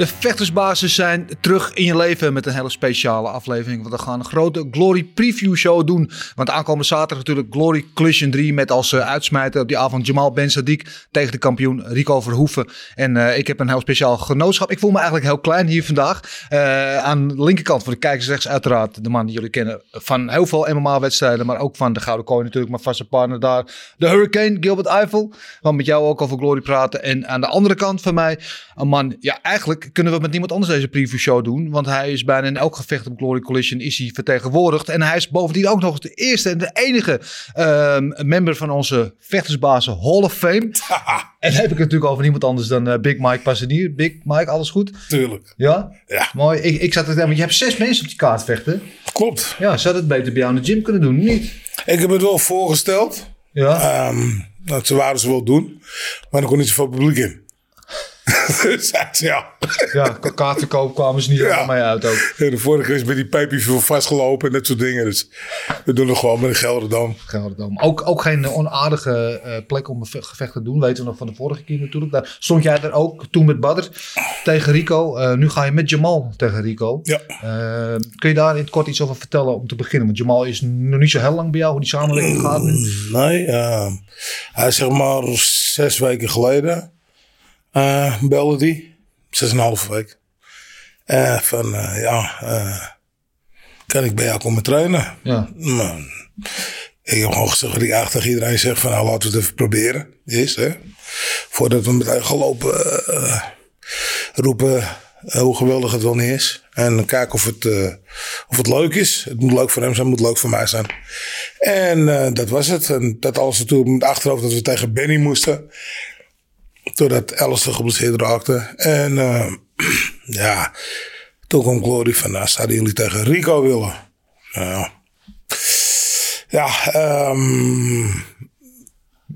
De vechtersbasis zijn terug in je leven met een hele speciale aflevering. Want we gaan een grote Glory Preview Show doen. Want aankomende zaterdag natuurlijk Glory Collision 3 met als uh, uitsmijter op die avond Jamal Ben tegen de kampioen Rico Verhoeven. En uh, ik heb een heel speciaal genootschap. Ik voel me eigenlijk heel klein hier vandaag. Uh, aan de linkerkant van de kijkers rechts uiteraard de man die jullie kennen van heel veel MMA-wedstrijden. Maar ook van de Gouden Kooi natuurlijk. Maar vaste partner daar, de Hurricane Gilbert Eiffel. We met jou ook over Glory praten. En aan de andere kant van mij een man, ja eigenlijk kunnen we met niemand anders deze preview show doen. Want hij is bijna in elk gevecht op Glory Collision is hij vertegenwoordigd. En hij is bovendien ook nog de eerste en de enige uh, member van onze vechtersbazen Hall of Fame. en dan heb ik het natuurlijk over niemand anders dan uh, Big Mike Passanier. Big Mike, alles goed? Tuurlijk. Ja? Ja. Mooi. Ik, ik zat het want je hebt zes mensen op die kaart vechten. Klopt. Ja, zou het beter bij jou in de gym kunnen doen? Niet? Ik heb het wel voorgesteld. Ja. Um, dat ze waren ze wel doen. Maar er kon niet zoveel publiek in. dus ja. Ja, kaartverkoop kwamen ze niet helemaal mee uit ook. Ja, de vorige keer is met die pijpjes veel vastgelopen en dat soort dingen. Dus we doen het gewoon met een Gelderdam. Gelderdam. Ook, ook geen onaardige uh, plek om een gevecht te doen. Weten we nog van de vorige keer natuurlijk. Daar stond jij er ook toen met Badr tegen Rico. Uh, nu ga je met Jamal tegen Rico. Ja. Uh, kun je daar in het kort iets over vertellen om te beginnen? Want Jamal is nog niet zo heel lang bij jou. Hoe die samenwerking gaat. Nee, hij is zeg maar zes weken geleden uh, belde die. Zes en een halve week. Uh, van, uh, ja, kan ik bij jou komen trainen? Ja. Nou, ik heb gewoon eigenlijk tegen iedereen zeg van, nou laten we het even proberen. Is, hè. Voordat we meteen gaan lopen roepen hoe geweldig het wel niet is. En kijken of het, of het leuk is. Het moet leuk voor hem zijn, het moet leuk voor mij zijn. En dat was het. En dat alles natuurlijk met achterhoofd dat we tegen Benny moesten. Totdat Alistair geblesseerd raakte. En uh, ja, toen kwam Glory van, nou, zouden jullie tegen Rico willen? Uh, ja, um,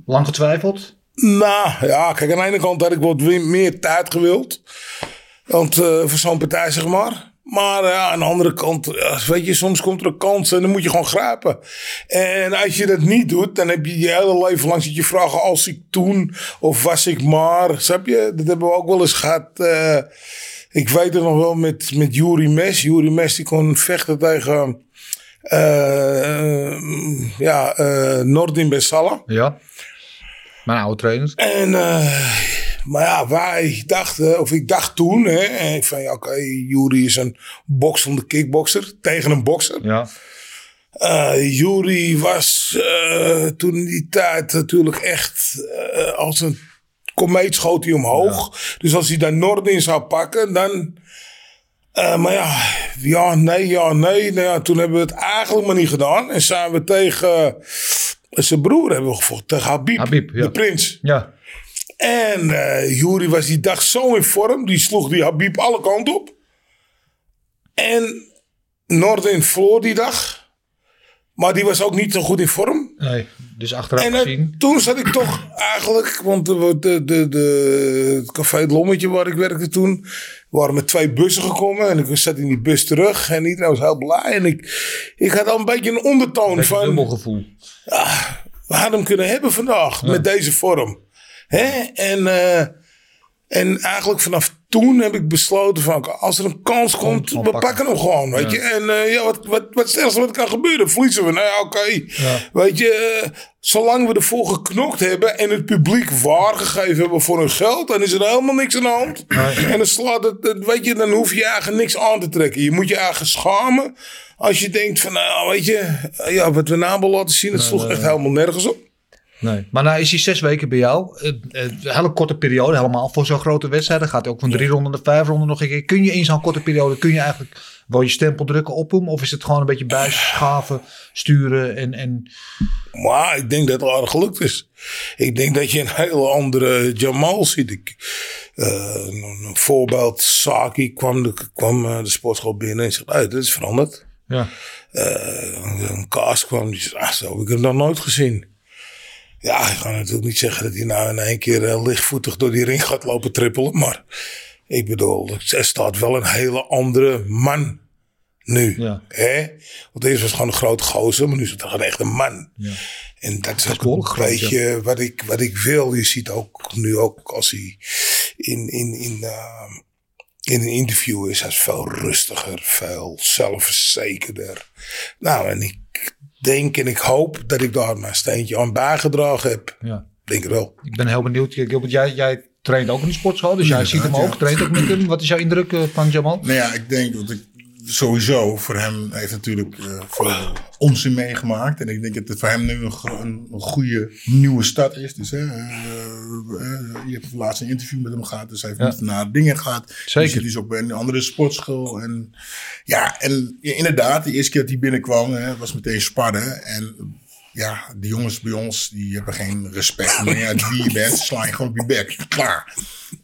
Lang getwijfeld? Nou, ja, kijk, aan de ene kant had ik wat meer tijd gewild. Want uh, voor zo'n partij, zeg maar. Maar ja, aan de andere kant, weet je, soms komt er een kans en dan moet je gewoon grijpen. En als je dat niet doet, dan heb je je hele leven lang zit je vragen als ik toen of was ik maar. Snap je? Dat hebben we ook wel eens gehad. Uh, ik weet het nog wel met, met Juri Mes. Juri Mes die kon vechten tegen uh, ja, Nordin Bessala. Ja. Mijn oude trainer. En maar ja, wij dachten, of ik dacht toen, hè, van ja, oké, okay, Jury is een boksende kickboxer tegen een bokser. Ja. Uh, Jury was uh, toen in die tijd natuurlijk echt uh, als een komeet schoot hij omhoog. Ja. Dus als hij daar Noord in zou pakken, dan. maar ja, ja, nee, ja, nee. Nou ja, toen hebben we het eigenlijk maar niet gedaan. En zijn we tegen zijn broer hebben we gevochten, tegen Habib, Habib ja. de prins. Ja. En uh, Jury was die dag zo in vorm. Die sloeg die Habib alle kanten op. En Norden verloor die dag. Maar die was ook niet zo goed in vorm. Nee, dus achteraf en, uh, gezien. toen zat ik toch eigenlijk... Want de, de, de, de, het café Het Lommetje waar ik werkte toen... waren met twee bussen gekomen. En ik zat in die bus terug. En iedereen was heel blij. En ik, ik had al een beetje een ondertoon een van... Een gevoel. Ja, we hadden hem kunnen hebben vandaag. Ja. Met deze vorm. Hè? En, uh, en eigenlijk vanaf toen heb ik besloten van als er een kans komt, we pakken. pakken hem gewoon, weet ja. je. En uh, ja, wat, wat, wat stelste wat kan gebeuren, verliezen we. Nou ja, oké. Okay. Ja. Weet je, uh, zolang we ervoor geknokt hebben en het publiek waargegeven hebben voor hun geld, dan is er helemaal niks aan de hand. Nee. En dan slaat het, weet je, dan hoef je eigenlijk niks aan te trekken. Je moet je eigenlijk schamen als je denkt van, nou weet je, ja, wat we nabel laten zien, het sloeg nee, echt helemaal nergens op. Nee. Maar nou is hij zes weken bij jou. Een uh, uh, hele korte periode, helemaal voor zo'n grote wedstrijd. Dan gaat hij ook van drie ronden naar vijf ronden nog een keer. Kun je in zo'n korte periode, kun je eigenlijk wel je stempel drukken op hem? Of is het gewoon een beetje bijschaven, sturen en... en... Maar ik denk dat het aardig gelukt is. Ik denk dat je een hele andere Jamal ziet. Ik, uh, een voorbeeld, Saki kwam de, kwam de sportschool binnen en zegt, hey, dit is veranderd. Ja. Uh, een kaas kwam, die zei, ah, zo heb ik hem nog nooit gezien. Ja, ik ga natuurlijk niet zeggen dat hij nou in één keer eh, lichtvoetig door die ring gaat lopen trippelen. Maar ik bedoel, er staat wel een hele andere man nu. Ja. Hè? Want eerst was het gewoon een grote gozer, maar nu is het gewoon echt een man. Ja. En dat is ook een beetje wat, ik, wat ik wil. Je ziet ook nu ook als hij in, in, in, eh, in een interview is, hij is veel rustiger, veel zelfverzekerder. Nou, en ik denk en ik hoop dat ik daar mijn steentje aan bijgedragen heb. Ja. Denk het wel. Ik ben heel benieuwd. Gilbert, jij, jij traint ook in die sportschool, dus jij ziet hem ook, traint ook met hem. Wat is jouw indruk eh, van Jamal? Nou ja, ik denk dat ik sowieso voor hem heeft natuurlijk eh veel onzin meegemaakt. En ik denk dat het voor hem nu een, gro- een, een goede nieuwe start is. Dus hè, eh, eh, je hebt laatst een interview met hem gehad, dus hij heeft Ja. naar dingen gehad. Zeker. Dus hij is ook bij een andere sportschool. En ja, en ja, inderdaad, de eerste keer dat hij binnenkwam, hè, was meteen sparren. En ja, de jongens bij ons, die hebben geen respect meer. Ja, wie je bent, sla je gewoon op je bek. Klaar.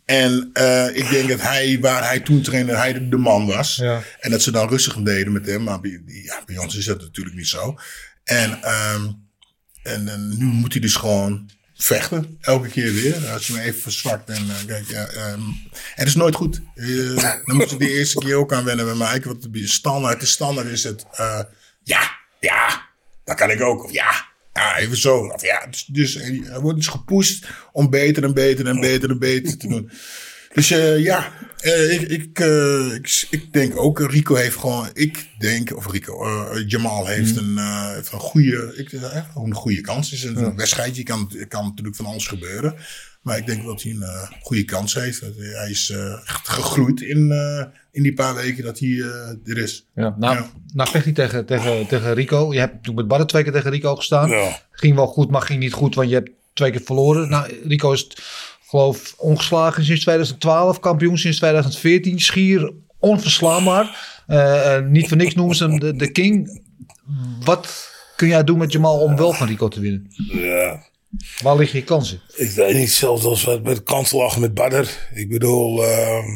En eh, ik denk dat hij, waar hij toen trainde, hij de- man was. Ja. En dat ze dan rustig deden met hem. Maar bij, ja, bij ons is dat natuurlijk niet zo. En, ehm, en, en nu moet hij dus gewoon vechten. Elke keer weer. Als je me even verzwakt. En, eh, kijk, ja, ehm, het is nooit goed. Eh, dan moest ik de eerste keer ook aan wennen bij mij. Want de standaard, de standaard is het... eh, ja, ja, dat kan ik ook. Of ja, ja, even zo. Of ja, dus, dus hij wordt dus gepusht om beter en beter en beter en beter te doen. Dus eh, ja, eh, ik, ik, eh, ik, ik denk ook, Rico heeft gewoon, ik denk, of Rico, eh, Jamal heeft een, eh, heeft een goede, ik, eh, gewoon een goede kans. Het is een wedstrijdje, kan, kan natuurlijk van alles gebeuren. Maar ik denk dat hij een eh, goede kans heeft. Hij- is eh, echt gegroeid in, eh, in die paar weken dat hij er is. Ja, nou, Ja. nou vecht hij tegen, tegen, tegen Rico. Je hebt natuurlijk met Badden twee keer tegen Rico gestaan. Ja. Ging wel goed, maar ging niet goed, want je hebt twee keer verloren. Nou, Rico is, geloof ongeslagen sinds 2012, kampioen sinds 2014. Schier onverslaanbaar. Niet voor niks noemen ze hem de, de king. Wat kun jij doen met Jamal om wel van Rico te winnen? Ja. Waar liggen je kansen? Ik weet niet, zelfs als wat met kanselach met Badder. Ik bedoel, ehm,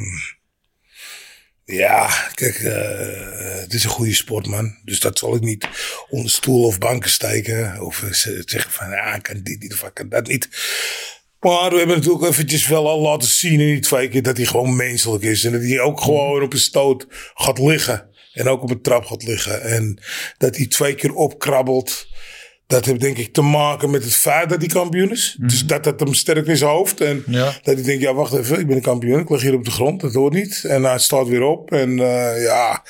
ja, kijk, eh, het is een goede sportman. Dus dat zal ik niet onder stoel of banken steken. Of eh, ze- zeggen van, ja, ik kan dit niet ik kan dat niet. Maar we hebben natuurlijk eventjes wel al laten zien in die twee keer dat hij gewoon menselijk is. En dat hij ook gewoon op een stoot gaat liggen. En ook op een trap gaat liggen. En dat hij twee keer opkrabbelt. Dat heeft denk ik te maken met het feit dat hij kampioen is. Dus dat dat hem sterk in zijn hoofd. En Ja. dat hij denkt, ja wacht even, ik ben een kampioen. Ik lig hier op de grond, dat hoort niet. En hij staat weer op. En eh, ja,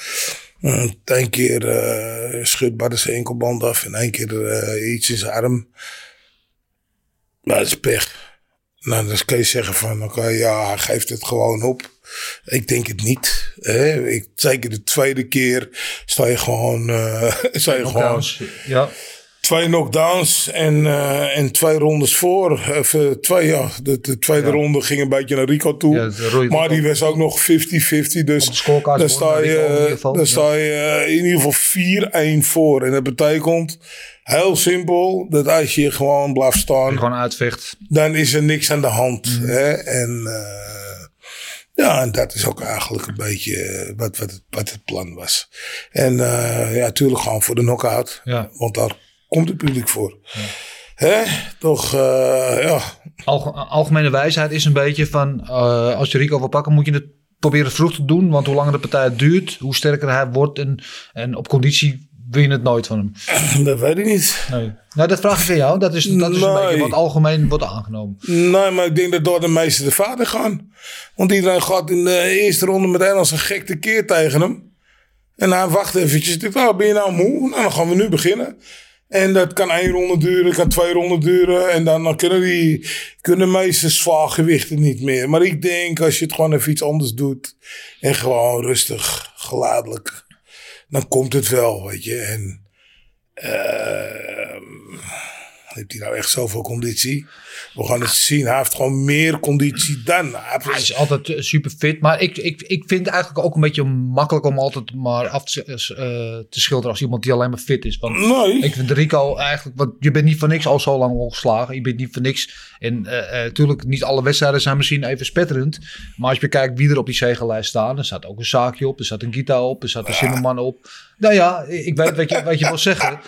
eh, één keer eh schudt Badder zijn enkelband af. En één keer eh, iets in zijn arm. Maar dat is pech. Nou, dan kun je zeggen van, oké, ja, hij geeft het gewoon op. Ik denk het niet. Hè? Ik, zeker de tweede keer sta je gewoon, eh, sta je gewoon ja. Twee knockdowns en, eh, en twee rondes voor. Of, eh, twee, ja, de, de tweede Ja. ronde ging een beetje naar Rico toe. Ja, maar die was ook nog 50-50. Dus won sta je, Rico in ieder geval, dan ja. sta je eh, in ieder geval 4-1 voor. En dat betekent heel simpel dat als je gewoon blijft staan gewoon uitvecht. dan is er niks aan de hand. Mhm. Hè? En eh, ja, en dat is ook eigenlijk een beetje eh, wat, wat, het, wat het plan was. En eh, ja, natuurlijk gewoon voor de knockout. Ja. Want daar komt het publiek voor. Hè? Toch, eh, ja. Alge- algemene wijsheid is een beetje van... eh, als je Rico wil pakken, moet je het proberen vroeg te doen. Want hoe langer de partij duurt, hoe sterker hij wordt. En, en op conditie win je het nooit van hem. Dat weet ik niet. Nee. Nou, dat vraag ik aan jou. Dat is, dat is een beetje wat algemeen wordt aangenomen. Nee, maar ik denk dat door de meeste de vader gaan. Want iedereen gaat in de eerste ronde meteen als een gek tekeer tegen hem. En hij wacht eventjes. Ik oh, ben je nou moe? Nou, dan gaan we nu beginnen. En dat kan één ronde duren, kan twee ronden duren. En dan, dan kunnen, die, kunnen meeste zwaargewichten niet meer. Maar ik denk, als je het gewoon even iets anders doet. En gewoon rustig, gelaadelijk. Dan komt het wel, weet je. En ehm, heeft hij nou echt zoveel conditie? We gaan het zien. Hij heeft gewoon meer conditie dan. Hij is altijd eh, super fit. Maar ik, ik, ik vind het eigenlijk ook een beetje makkelijk om altijd maar af te, eh, te schilderen als iemand die alleen maar fit is. Want Nee. ik vind Rico eigenlijk, want je bent niet voor niks al zo lang ongeslagen. Je bent niet voor niks. En natuurlijk, niet alle wedstrijden zijn misschien even spetterend. Maar als je kijkt wie er op die zegenlijst staan, er staat ook een Zaakje op, er staat een Gita op, er staat een Zimmerman op. Nou ja, ik weet wat je, wat je wil zeggen.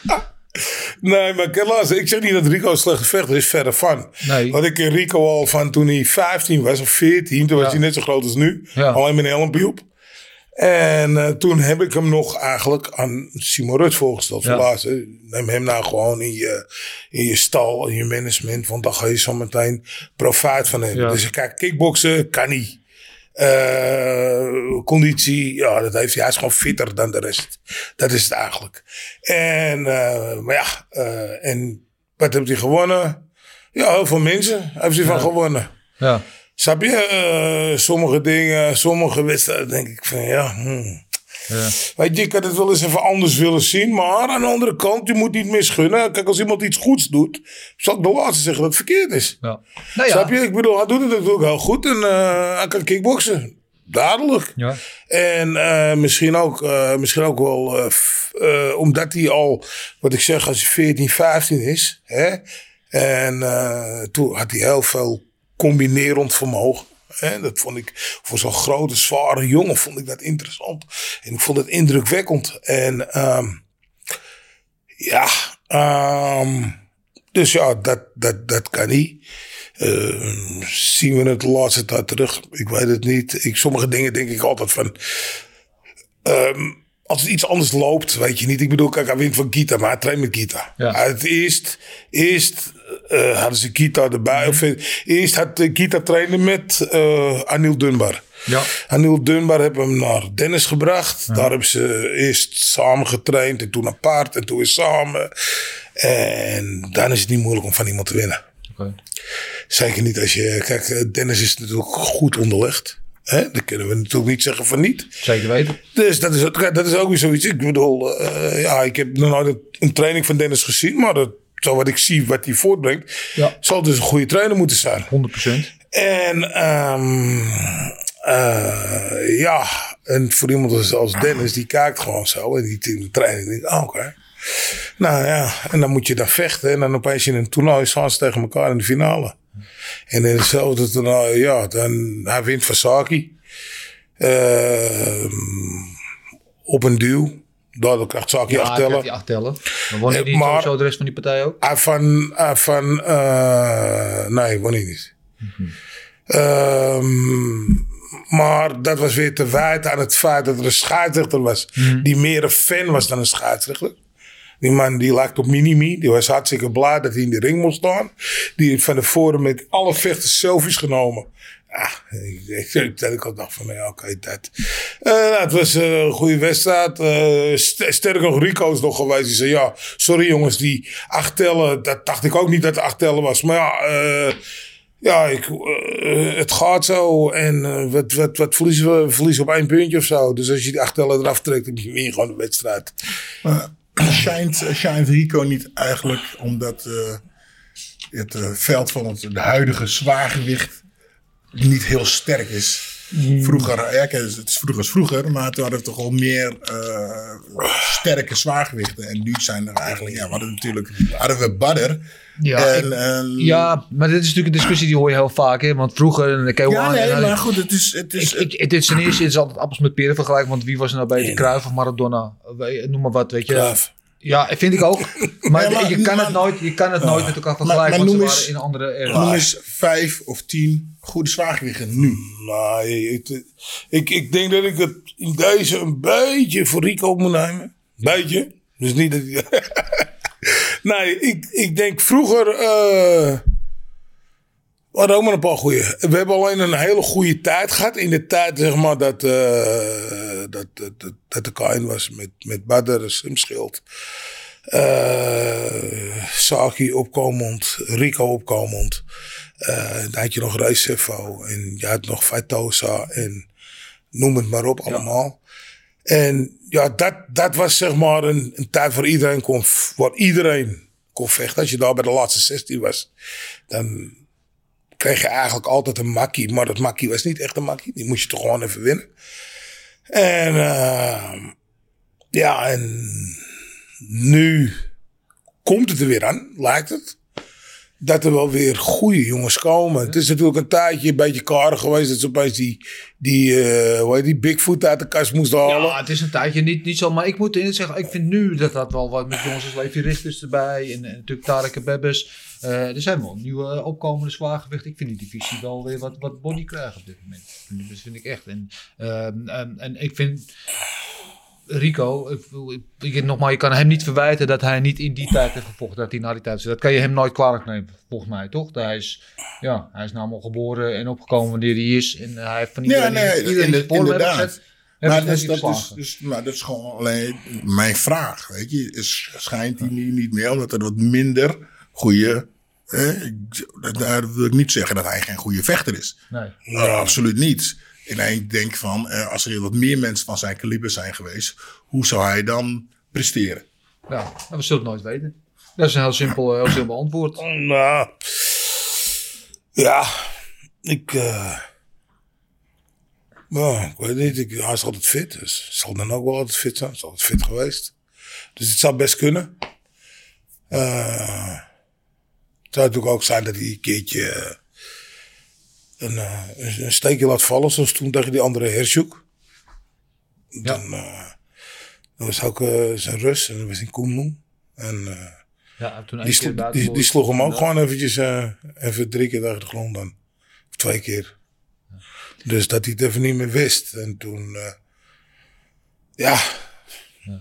Nee, maar helaas, ik zeg niet dat Rico een slechte vechter is, verder van. Nee. Want ik ken Rico al van toen hij 15 was of 14. Toen was hij net zo groot als nu. Ja. Alleen met een helmpje op. En eh, toen heb ik hem nog eigenlijk aan Simon Rut voorgesteld. Ja. neem hem nou gewoon in je, in je stal, in je management. Want dan ga je zo meteen profijt van hem. Ja. Dus kijk, kickboksen kan niet. Eh, conditie, ja, dat heeft hij. Hij is gewoon fitter dan de rest. Dat is het eigenlijk. En, eh, maar ja, eh, en wat heeft hij gewonnen? Ja, heel veel mensen heeft hij van gewonnen. Ja. Snap je? Eh, sommige dingen, sommige wedstrijden denk ik van ja. hmm. Ja. Weet je, ik had het wel eens even anders willen zien. Maar aan de andere kant, je moet niet misgunnen. Kijk, als iemand iets goeds doet, zal ik de laatste zeggen dat het verkeerd is. Ja. Nou Snap ja. je? Ik bedoel, hij doet het natuurlijk heel goed. En eh, hij kan kickboksen. Duidelijk. Ja. En eh, misschien, ook, eh, misschien ook wel omdat hij al, wat ik zeg, als hij 14, 15 is. Hè? En toen had hij heel veel combinerend vermogen. Hè? Dat vond ik voor zo'n grote, zware jongen vond ik dat interessant. En ik vond het indrukwekkend. En ehm, ja, ehm, dus ja, dat, dat, dat kan niet. Eh, zien we het de laatste tijd terug? Ik weet het niet. Ik, sommige dingen denk ik altijd van. ehm, als het iets anders loopt, weet je niet. Ik bedoel, kijk, hij wint van Kita, maar hij traint met Kita. Ja. Hij had eerst, eerst eh, hadden ze Kita erbij. Of, eh, eerst had eh, Kita trainen met eh Anil Dunbar. Ja. Anil Dunbar hebben hem naar Dennis gebracht. Daar hebben ze eerst samen getraind en toen apart en toen weer samen. En dan is het niet moeilijk om van iemand te winnen. Zeker niet als je... Kijk, Dennis is natuurlijk goed onderlegd. Hè? Dat kunnen we natuurlijk niet zeggen van niet. Zeker weten. Dus dat is, ook- dat is ook weer zoiets. Ik bedoel, ja, ik heb nog nooit een- een training van Dennis gezien. Maar dat, zo wat ik zie, wat hij voortbrengt, Ja. zal dus een goede trainer moeten zijn. 100%. En ehm, eh, ja, en voor iemand als, als Dennis, die kijkt gewoon zo. En die in de training denkt, oh, oké. Nou ja, en dan moet je daar vechten. En dan opeens in een toernooi staan ze tegen elkaar in de finale. En in hetzelfde toernooi, ja, dan, hij wint van Saki. Ehm, op een duw. Daardoor krijgt Saki Ja, acht ik tellen. die acht tellen. Dan won je Eh, niet maar- sowieso de rest van die partij ook. Van, ah, van eh, nee, won hij niet. Ehm, maar dat was weer te wijten aan het feit dat er een scheidsrechter was. Die meer een fan was dan een scheidsrechter. Die man die lijkt op Minimi. Die was hartstikke blij dat hij in de ring moest staan. Die heeft van tevoren met alle vechters selfies genomen. Ik, ik, ik, dat ik al dacht van, ja, oké, dat. Eh, het was een goede wedstrijd. St- sterker nog, Rico is nog geweest. Die zei, ja, sorry jongens, die acht tellen, dat dacht ik ook niet dat het acht tellen was. Maar ja, eh, ja ik, het gaat zo. En wat, wat, wat verliezen we? Verliezen op één puntje of zo. Dus als je die acht tellen eraf trekt, dan win je gewoon de wedstrijd. Schijnt, schijnt Rico niet eigenlijk omdat het veld van het huidige zwaargewicht niet heel sterk is. Vroeger, ja, kijk, het is vroeger als vroeger, maar toen hadden we toch al meer eh, sterke zwaargewichten. En nu zijn er eigenlijk, ja, we hadden natuurlijk, hadden we Badder. Ja, en, ik- en- Ja, maar dit is natuurlijk een discussie die hoor je heel vaak. Hè? Want vroeger... En ja, nee, maar goed, het is, het is, ik, ik, het is ten eerste het is altijd appels met peren vergelijken. Want wie was er nou beter? Cruijff of Maradona? We- Noem maar wat, weet je. Cruijff. Ja, vind ik ook. Maar, Ja, maar- je kan maar- het nooit, je kan het nooit met elkaar maar vergelijken. want noem ze eens- waren in een andere era. noem eens vijf of tien goede zwaargewichten nu. Nou, ik, ik, ik denk dat ik het in deze een beetje voor Rico moet nemen. Beetje. Dus niet dat hij... nee, ik, ik denk vroeger... eh we hadden ook maar een paar goeie. We hebben alleen een hele goede tijd gehad. In de tijd, zeg maar, dat, eh dat, dat, dat, dat de Kain was met, met Badr, Simschild. eh Saki opkomend, Rico opkomend. Eh, dan had je nog Recefo en je had nog Faitosa en noem het maar op allemaal. En ja, dat, dat was zeg maar een, een tijd waar iedereen kon, waar iedereen kon vechten. Als je daar bij de laatste 16 was, dan kreeg je eigenlijk altijd een makkie. Maar dat makkie was niet echt een makkie. Die moest je toch gewoon even winnen. En eh, ja, en nu komt het er weer aan, lijkt het. dat er wel weer goede jongens komen. Het is natuurlijk een tijdje een beetje karig geweest. Dat ze opeens die, die, eh, hoe heet die Bigfoot uit de kast moesten halen. Ja, het is een tijdje niet, niet zo. Maar ik moet eerlijk zeggen, ik vind nu dat dat wel wat met jongens als Levi Richters erbij. En, en natuurlijk Tarek Bebbes. Eh, er zijn wel nieuwe opkomende zwaargewichten. Ik vind die divisie wel weer wat, wat body krijgen op dit moment. Dat vind ik echt. En, ehm, ehm, en ik vind Rico, ik, ik, nogmaals, je kan hem niet verwijten dat hij niet in die tijd heeft gevochten. Dat hij na die tijd Dat kan je hem nooit kwalijk nemen, volgens mij, toch? Hij is, ja, hij is namelijk geboren en opgekomen wanneer hij is. En hij heeft van Ja, iedereen, nee, hem heeft inderdaad. Maar ze dat, is, dat, is, dus, maar dat is gewoon alleen mijn vraag. Weet je, is, schijnt hij nu niet meer, omdat er wat minder goede. Eh, daar wil ik niet zeggen dat hij geen goede vechter is. Nee. Uh, absoluut niet. En ik denk van, eh, als er wat meer mensen van zijn kaliber zijn geweest, hoe zou hij dan presteren? Maar we zullen het nooit weten. Dat is een heel simpel, heel simpel antwoord. Nou, ja, ik, eh nou, ik weet niet, ik, hij is altijd fit, dus zal dan ook wel altijd fit zijn. Hij is altijd fit geweest. Dus het zou best kunnen. Eh, het zou natuurlijk ook zijn dat hij een keertje eh, een, eh, een, een steekje laat vallen, zoals toen tegen die andere Hershoek. Dan, eh, dan was ook zijn rust en dan was hij Koenmoen. En Ja, toen die, slo- die, die sloeg hem ook gewoon eventjes, even drie keer tegen de grond dan. Of twee keer. Dus dat hij het even niet meer wist. En toen, ja,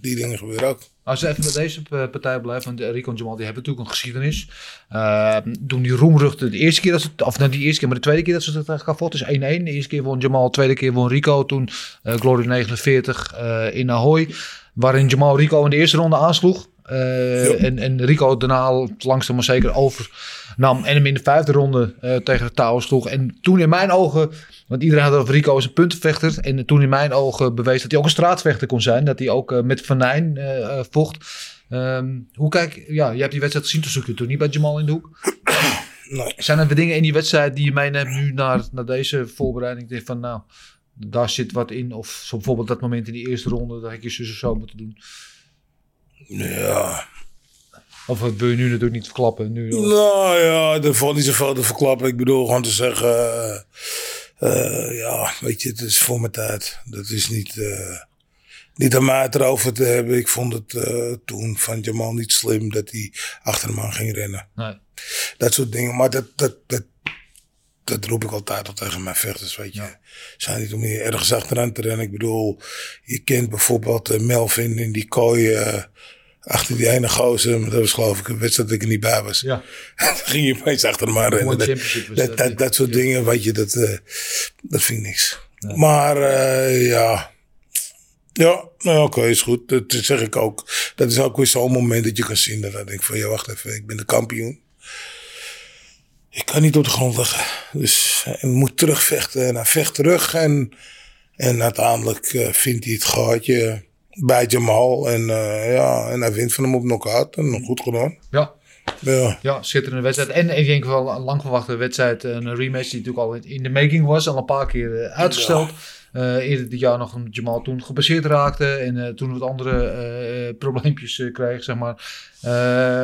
die dingen gebeuren ook. Als we even bij deze partij blijven, want Rico en Jamal die hebben natuurlijk een geschiedenis. Eh toen die roemruchten de eerste keer dat ze, of nou die eerste keer, maar de tweede keer dat ze het elkaar vochten is 1-1. De eerste keer won Jamal, de tweede keer won Rico. Toen eh, Glory 49 eh, in Ahoy, waarin Jamal Rico in de eerste ronde aansloeg. Eh, en, en Rico daarna langzaam maar zeker overnam en hem in de vijfde ronde eh, tegen de touw sloeg. En toen in mijn ogen, want iedereen had over Rico als een puntenvechter. En toen in mijn ogen bewees dat hij ook een straatvechter kon zijn. Dat hij ook eh, met Van Nijn vocht. Ehm, hoe kijk, ja, je hebt die wedstrijd gezien, toen zoek je toen niet bij Jamal in de hoek. Nee. Zijn er dingen in die wedstrijd die je meeneemt nu naar, naar deze voorbereiding? Denk van nou, daar zit wat in. Of zo bijvoorbeeld dat moment in die eerste ronde, dat ik je zus of zo moeten doen. Ja, Of dat wil je nu natuurlijk niet verklappen. Nu, nou ja, er valt niet zoveel te verklappen. Ik bedoel gewoon te zeggen, eh, eh, ja, weet je, het is voor mijn tijd. Dat is niet, eh, niet aan mij het erover te hebben. Ik vond het eh, toen van Jamal niet slim dat hij achter hem aan ging rennen. nee. Dat soort dingen. Maar dat, dat, dat, dat roep ik altijd al tegen mijn vechters, weet je. Zijn niet om hier ergens achteraan te rennen. Ik bedoel, je kent bijvoorbeeld eh, Melvin in die kooi eh, achter die ene gozer. Dat was geloof ik een wedstrijd dat ik er niet bij was. Ja. Dan ging je opeens achter hem aan rennen. Dat, dat, ja. soort dingen, weet je, dat, eh, dat vind ik niks. Maar eh, ja... Ja, nou oké, is goed. Dat zeg ik ook. Dat is ook weer zo'n moment dat je kan zien dat ik denk van, ja wacht even, ik ben de kampioen. Ik kan niet op de grond liggen. Dus hij moet terugvechten. En hij vecht terug. En, en uiteindelijk eh, vindt hij het gaatje bij Jamal. En, eh, ja, en hij wint van hem op knockout. En goed gedaan. Ja. Ja. Ja, schitterende wedstrijd. En ik denk wel een lang verwachte wedstrijd. Een rematch die natuurlijk al in de making was. Al een paar keer eh, uitgesteld. Eerder dit jaar nog een Jamal toen gebaseerd raakte. En eh, toen wat andere eh, eh, probleempjes eh, kreeg, zeg maar. Eh,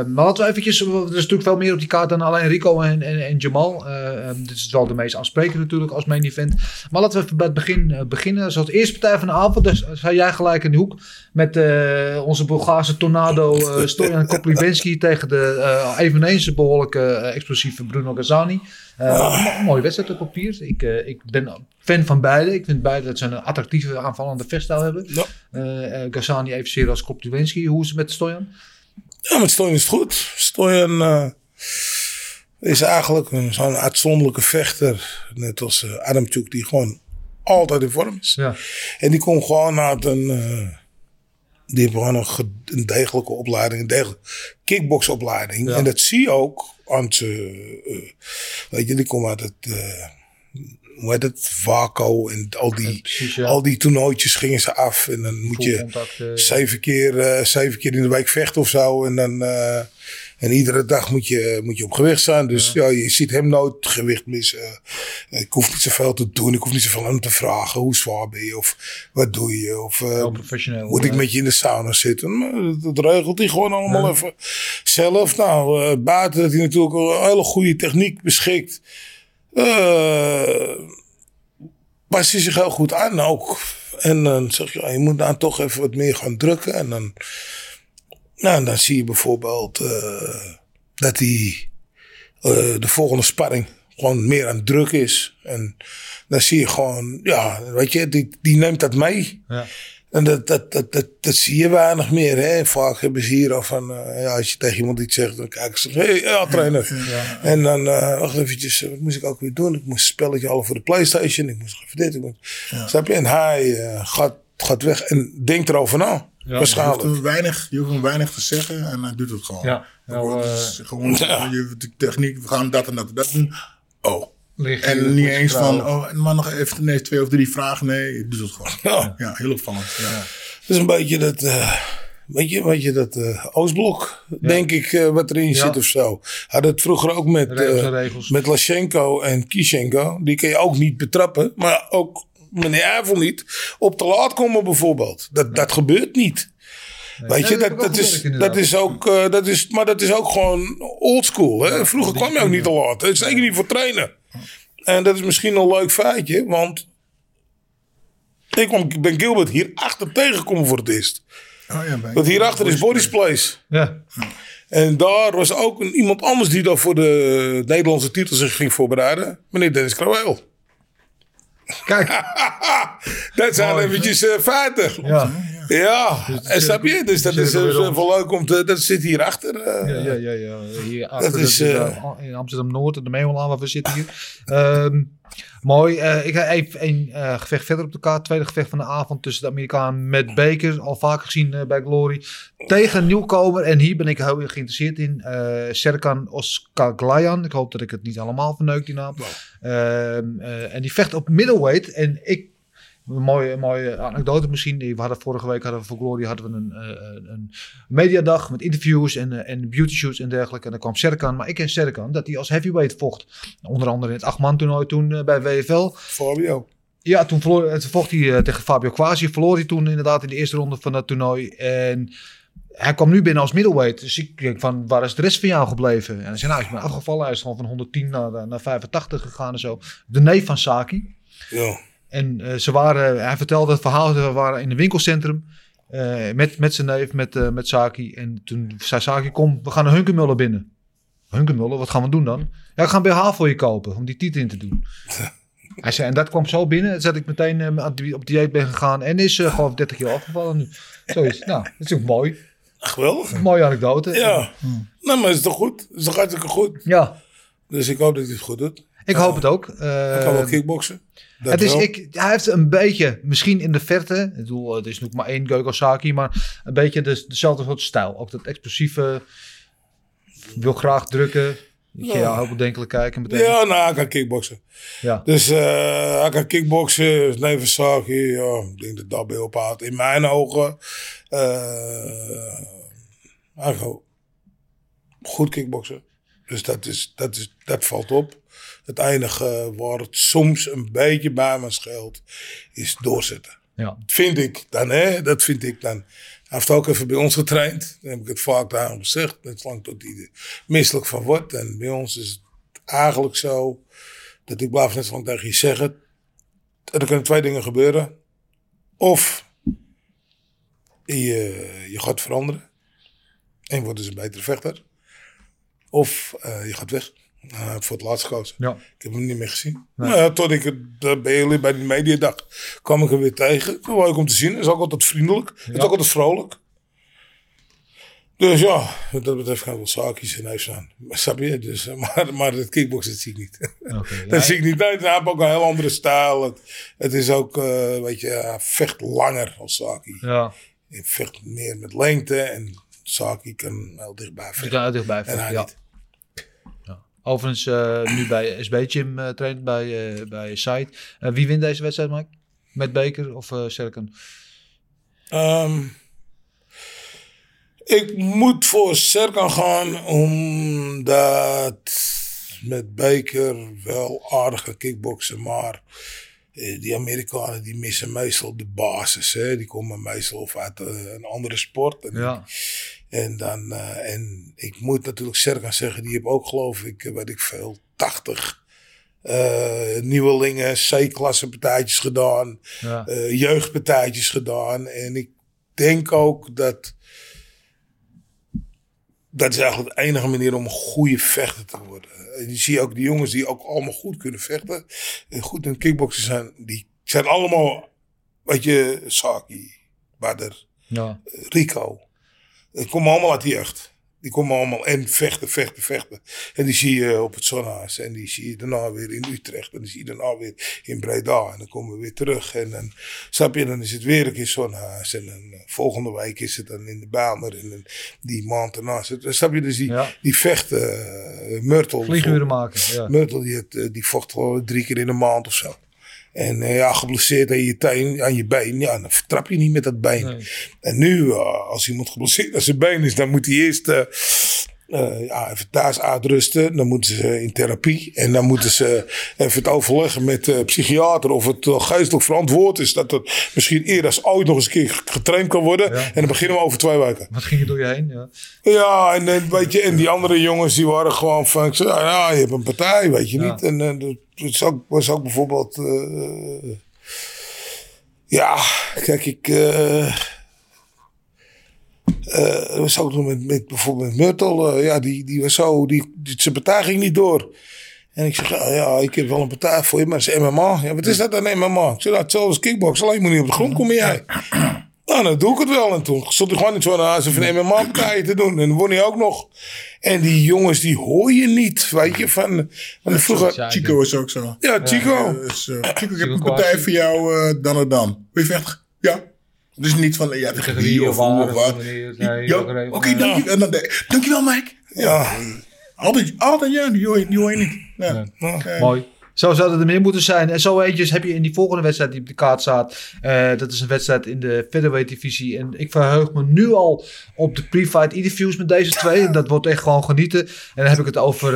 maar laten we eventjes... Er is natuurlijk veel meer op die kaart dan alleen Rico en, en, en Jamal. Eh, eh, dit is wel de meest aansprekende natuurlijk als main event. Maar laten we even bij het begin eh, beginnen. Zoals de eerste partij van de avond. Dus zei jij gelijk in de hoek. Met eh, onze Bulgaarse tornado eh Stojan Koplivenski tegen de eh, eveneens behoorlijk eh, explosieve Bruno Gazzani. Eh, mo- mooie wedstrijd op papier. Ik, eh, ik ben fan van beide. Ik vind beide dat ze een attractieve aanvallende vechtstijl hebben. Ja. Eh eh, Gazzani evenzeer als Koplivenski. Hoe is het met Stojan? Ja, met Stojan is het goed. Stojan eh, is eigenlijk een, zo'n uitzonderlijke vechter. Net als uh, Adamchuk, die gewoon altijd in vorm is. Ja. En die komt gewoon uit een... die heeft gewoon een, ge- een degelijke opleiding, een degelijke kickboxopleiding. Ja. En dat zie je ook eh, weet je, die komt uit het... eh, hoe heet het? Vaco en al die, precies, ja. al die toernooitjes gingen ze af. En dan moet je eh, zeven keer, eh, zeven keer in de week vechten of zo. En dan, eh, En iedere dag moet je, moet je op gewicht zijn. Dus ja. je ziet hem nooit gewicht missen. Ik hoef niet zoveel te doen. Ik hoef niet zoveel aan hem te vragen. Hoe zwaar ben je? Of wat doe je? Of eh, moet ik eh, met je in de sauna zitten? Maar dat, regelt hij gewoon allemaal even zelf. Nou, eh, buiten dat hij natuurlijk een hele goede techniek beschikt. Eh past hij zich heel goed aan ook. En dan zeg je, ja, je moet dan toch even wat meer gaan drukken. En dan, nou, dan zie je bijvoorbeeld eh, dat hij eh, de volgende sparring gewoon meer aan druk is. En dan zie je gewoon, ja, weet je, die, die neemt dat mee. Ja. En dat, dat, dat, dat, dat zie je weinig meer. Hè? Vaak hebben ze hier al van, eh, ja, als je tegen iemand iets zegt, dan kijken ze, hé, hey, ja, trainer. En dan, eh wacht eventjes, eh, wat moest ik ook weer doen? Ik moest een spelletje halen voor de Playstation. Ik moest even dit. Ik moest, Snap je? En hij gaat, gaat weg en denkt erover na. Je hoeft, Waarschijnlijk. hem weinig, je hoeft hem weinig te zeggen en hij doet het gewoon. Ja, nou, eh, gewoon je, de techniek, we gaan dat en dat en dat doen. Oh. Ligt En niet eens van, oh, maar nog even nee, twee of drie vragen. Nee, doet het gewoon. Ja. Ja, heel opvallend. Ja. Het is een beetje dat, eh weet je, weet je, dat eh, Oostblok, denk ik, eh, wat erin zit of zo. Had het vroeger ook met, Regels met Lashenko en Kishenko. Die kun je ook niet betrappen, maar ook meneer Eiffel niet. Op te laat komen bijvoorbeeld. Dat, dat gebeurt niet. Weet je, dat dat, dat, is, dat ook, eh, dat is, maar dat is ook gewoon oldschool. Hè? Vroeger kwam je ook niet te laat. Zeker niet voor trainen. En dat is misschien een leuk feitje, want ik ben Gilbert hier achter tegengekomen voor het eerst. Oh, ja, Want hierachter is Body's Place. Ja, En daar was ook een, iemand anders die daar voor de Nederlandse titel zich ging voorbereiden. Meneer Dennis Kraweel. kijk. Dat zijn Mooi, eventjes eh, feiten. Ja. Ja, en snap je? Dus dat is weer eh, op. wel leuk om te... Dat zit hierachter. eh. Ja, ja, ja, ja. Hier achter is, de- de- eh, in Amsterdam-Noord, de Meeuwlaan waar we zitten hier. Ehm, mooi. Eh, ik ga even een eh, gevecht verder op de kaart. Tweede gevecht van de avond tussen de Amerikaan met Baker. Al vaker gezien eh, bij Glory. Tegen een nieuwkomer. En hier ben ik heel erg geïnteresseerd in. eh Serkan Oskaglayan. Ik hoop dat ik het niet allemaal verneuk, die naam. Ehm, eh, en die vecht op middleweight. En ik een mooie, mooie anekdote misschien. We hadden vorige week hadden we voor Glory hadden we een, eh, een mediadag met interviews en, eh, en beauty shoots en dergelijke. En dan kwam Serkan. Maar ik ken Serkan dat hij als heavyweight vocht. Onder andere in het achtman toernooi toen eh, bij WFL. Fabio. Ja, toen, verloor, toen vocht hij tegen Fabio Quasi. Verloor hij toen inderdaad in de eerste ronde van dat toernooi. En hij kwam nu binnen als middleweight. Dus ik denk van, waar is de rest van jou gebleven? En hij zei, nou, ik ben afgevallen. Hij is gewoon van 110 naar, naar 85 gegaan en zo. De neef van Saki. Ja. En eh, ze waren, hij vertelde het verhaal, ze waren in een winkelcentrum eh, met, met zijn neef, met, eh, met Saki. En toen zei Saki, kom, we gaan een Hunkermuller binnen. Hunkermuller, wat gaan we doen dan? Ja, ik ga een BH voor je kopen, om die titel in te doen. Hij zei, en dat kwam zo binnen, dat ik meteen die- op dieet ben gegaan en is gewoon 30 jaar afgevallen nu. Zoiets. Nou, dat is ook mooi. Geweldig. Een mooie anekdote. Ja. Nou, maar is toch goed? Is toch hartstikke goed? Ja, Dus ik hoop dat hij het goed doet. Ik hoop het ook. Hij kan wel Eh, kickboksen. Het is, ik, hij heeft een beetje, misschien in de verte, ik bedoel, het is nog maar één Geukosaki, maar een beetje de, dezelfde soort stijl. Ook dat explosieve, wil graag drukken, dat je Ja. heel bedenkelijk kijken meteen. Ja, nou, hij kan kickboksen. Ja. Dus eh, hij kan kickboksen, neven Saki. Ja, ik denk dat dat bij ophoudt. In mijn ogen. hij kan goed kickboksen. Dus dat, is, dat, is, dat valt op. Het enige waar het soms een beetje bij me scheelt, is doorzetten. Ja. Vind ik dan, hè? Dat vind ik dan. Hij heeft ook even bij ons getraind. Dan heb ik het vaak daarom gezegd. Net lang tot hij er misselijk van wordt. En bij ons is het eigenlijk zo dat ik blijf net zo lang tegen je zeggen. Er kunnen twee dingen gebeuren. Of je, je gaat veranderen. En je wordt dus een betere vechter. Of eh, je gaat weg. Heeft voor het laatst gekozen. Ja. Ik heb hem niet meer gezien. Nou ja, tot ik het eh, bij jullie bij die mediadag kwam ik hem weer tegen. Leuk om te zien. Is ook altijd vriendelijk. Is ook altijd vrolijk. Dus ja, wat dat betreft ik wel zaakjes in huis Snap je? Dus, eh, maar, maar het kickboksen, dat zie ik niet. Ja. dat zie ik niet. Nee, hij heeft ook een heel andere stijl. Het, het is ook, eh, weet je, vecht langer als Saki. ja. Hij vecht meer met lengte. En Saki kan heel dichtbij vechten. dichtbij En vechten, hij ja. niet. Overigens eh, nu bij SB Gym eh traint bij, eh bij Site. Wie wint deze wedstrijd, Mike? Met Baker of Serkan? Ehm, Ik moet voor Serkan gaan, omdat met Baker wel aardige kickboksen, maar die Amerikanen die missen meestal de basis. Hè? Die komen meestal of uit eh, een andere sport. En, Ja. en, dan, eh, en ik moet natuurlijk Serkan zeggen, die heeft ook geloof ik, eh, weet ik veel, 80 eh nieuwelingen, C-klasse partijtjes gedaan Ja. eh, jeugdpartijtjes gedaan. En ik denk ook dat. Dat is eigenlijk de enige manier om een goede vechter te worden. En je ziet ook die jongens die ook allemaal goed kunnen vechten. En goed in kickboksen zijn. Die zijn allemaal. Weet je, Saki, Badr, Ja. Rico. Die komen allemaal uit die jeugd. Die komen allemaal en vechten, vechten, vechten. En die zie je op het Zonhuis. En die zie je daarna weer in Utrecht. En die zie je daarna weer in Breda. En dan komen we weer terug. En dan, snap je, dan is het weer een keer Zonhuis. En dan eh, volgende week is het dan in de Bamer. En dan die maand daarna. Dan snap je, dus die, Ja. die vechten. eh Myrtle. Vlieguren maken. Ja. Die, had, eh, die vocht gewoon drie keer in een maand of zo. En eh, ja, geblesseerd aan je teen, aan je been. Ja, dan vertrap je niet met dat been. Nee. En nu, eh, als iemand geblesseerd aan zijn been is, dan moet hij eerst eh, ja, even thuis uitrusten. Dan moeten ze in therapie. En dan moeten ze even het overleggen met de psychiater of het geestelijk verantwoord is. Dat het misschien eerder als ooit nog eens een keer getraind kan worden. Ja. En dan beginnen we over twee weken. Wat ging er door je heen? Ja. Ja, en, weet je, en die andere jongens die waren gewoon van, ik zei, ja, nou, je hebt een partij, weet je niet. En was ook, was ook bijvoorbeeld, eh, ja, kijk, ik, eh, dat was ook met, met bijvoorbeeld met Myrtle, ja, die, die was zo, die, die, zijn partij ging niet door. En ik zeg, ja, ik heb wel een partij voor je, maar dat is MMA. Ja, wat is dat dan MMA? Ik zeg, nou, hetzelfde als kickbox, alleen moet niet op de grond komen jij. Nou, dan doe ik het wel. En toen stond hij gewoon in zo'n huis van MMA-partijen te doen. En dan won hij ook nog. En die jongens, die hoor je niet, weet je, van, van de vroeger... Ja, Chico is ook zo. Ja, Chico. Dus, eh, Chico, ik heb een partij voor jou eh, dan en dan. Wil je vechten? Ja. Dus niet van, ja, tegen Tegen wie of hoe of wat. Ja, Oké, dank je. En dan de- dankjewel Mike. Ja, Altijd, altijd ja, die hoor je, die hoor je niet. Ja. Ja. Mooi. Zo zou het er meer moeten zijn. En zo eentjes heb je in die volgende wedstrijd die op de kaart staat. Eh, dat is een wedstrijd in de featherweight divisie. En ik verheug me nu al op de pre-fight interviews met deze twee. En dat wordt echt gewoon genieten. En dan heb ik het over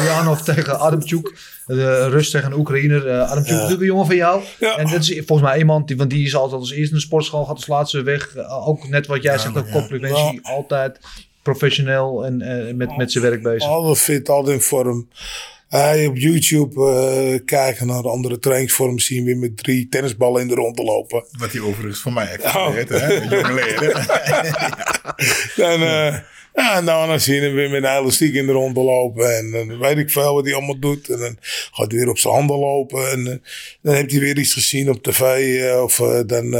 Ulyanov tegen Adamchuk. De Rus tegen een Oekraïner. Eh Adamchuk is natuurlijk een jongen van jou. Ja. En dat is volgens mij iemand, die, want die is altijd als eerste in de sportschool. Gaat als laatste weg. Ook net wat jij zegt, ook complimentie. Altijd professioneel en met, met zijn werk bezig. altijd fit, altijd in vorm. Hij op YouTube eh, kijken naar andere trainingsvormen zien weer met drie tennisballen in de rond te lopen. Wat hij overigens van mij heeft Oh. geleerd, hè. Met jonge leden. En, eh, ja, en daarna zien we weer met een elastiek in de rond te lopen. En dan weet ik veel wat hij allemaal doet. En dan gaat hij weer op zijn handen lopen. En eh, dan heeft hij weer iets gezien op tv. eh, of eh, dan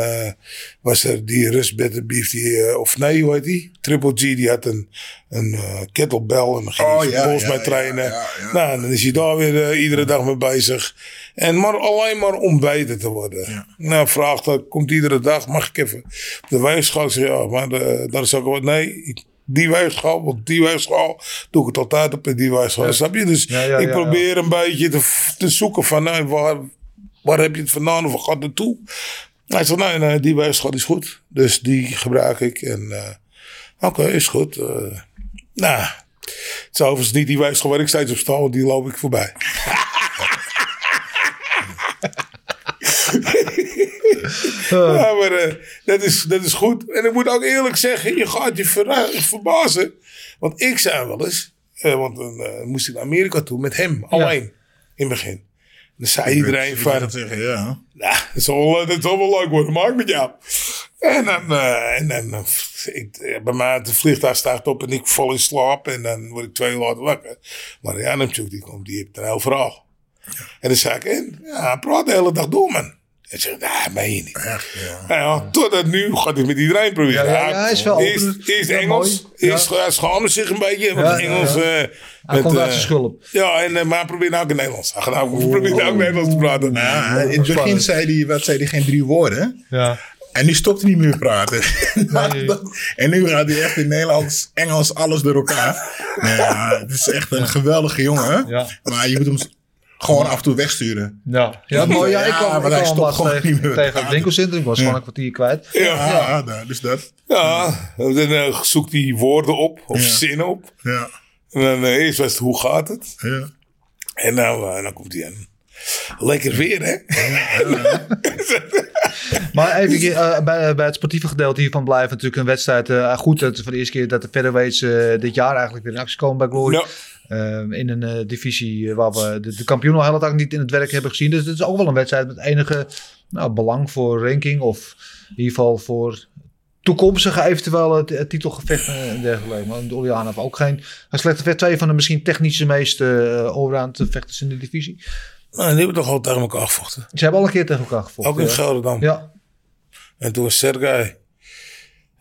was er die Rus Better Beef. Die, of nee, hoe heet die? Triple G, die had een, een kettlebell. En dan ging Oh, hij ja, volgens ja, mij ja, trainen. ja. Nou, dan is hij daar weer iedere dag mee bezig. En maar alleen maar om beter te worden. Nou, vraagt dat, komt iedere dag, mag ik even op de weegschaal? Ik zeg, ja, maar dat is ook wat, nee, ik- die weegschaal, want die weegschaal doe ik het altijd op en die weegschaal. Snap je? Dus Ja, ja, ik ja, probeer een beetje te, te zoeken van, nou, waar, waar heb je het vandaan of waar gaat het naartoe? Hij zegt, nee, nee, die weegschaal is goed. Dus die gebruik ik en eh, oké, is goed. Eh, nou, het is overigens niet die weegschaal waar ik steeds op sta, want die loop ik voorbij. Ja, maar eh, dat, is, dat is goed. En ik moet ook eerlijk zeggen, je gaat je verra- verbazen. Want ik zei wel eens, eh, want dan eh, moest ik naar Amerika toe met hem, alleen, in het begin. Dan zei iedereen van, dat zeggen, ja. nou, dat zal, dat zal wel leuk worden, maak met jou. En dan, en dan ik, bij mij het vliegtuig staat op en ik val in slaap. En dan word ik twee uur later wakker. Maar ja, natuurlijk, die komt, die heeft een heel verhaal. En dan zei ik, en, ja, praat de hele dag door, man. En nee, meen je niet. Echt, ja. Nou ja, totdat nu gaat hij met iedereen proberen. Ja, ja, ja, hij is wel eerst, eerst Ja, Engels. Eerst hij schaamde zich een beetje. Want Ja, ja, Engels... ja. eh, Hij met, komt uit eh, zijn schulp. Ja, en, eh, maar hij probeert nou ook in Nederlands. Hij gaat nou, probeert ook Nederlands te praten. Nou, in het begin zei hij, wat zei hij, geen drie woorden. Ja. En nu stopt hij niet meer praten. en nu gaat hij echt in Nederlands, Engels, alles door elkaar. Nou ja, het is echt een geweldige jongen. Ja. Maar je moet hem Gewoon af en toe wegsturen. Ja, ja, mooi. Ja, ik Ja, kwam, maar ik hij kwam stopt laatst gewoon tegen, niet meer tegen het winkelcentrum. Ik was gewoon een kwartier kwijt. Ja, Ja, nou, dus dat. ja. Dan eh, zoekt hij woorden op of Ja. zinnen op. Ja, En dan eh, eerst was het hoe gaat het? ja. En nou, eh, dan komt hij aan. Lekker weer, hè? Maar even bij, bij het sportieve gedeelte hiervan blijft natuurlijk een wedstrijd eh, goed. Het is voor de eerste keer dat de featherweights eh dit jaar eigenlijk weer in actie komen bij Glory. Ja. Eh, in een eh, divisie eh, waar we de, de kampioen al heel niet in het werk hebben gezien. Dus het is ook wel een wedstrijd met enige nou, belang voor ranking. Of in ieder geval voor toekomstige eventuele t- titelgevechten en dergelijke. Maar Oliana heeft ook geen... Hij slechte vet twee van de misschien technische meest uh, allround vechters in de divisie. Nou, die hebben toch al tegen elkaar gevochten. Ze hebben al een keer tegen elkaar gevochten. Ook in ja. Gelderland. Ja, En toen was Sergej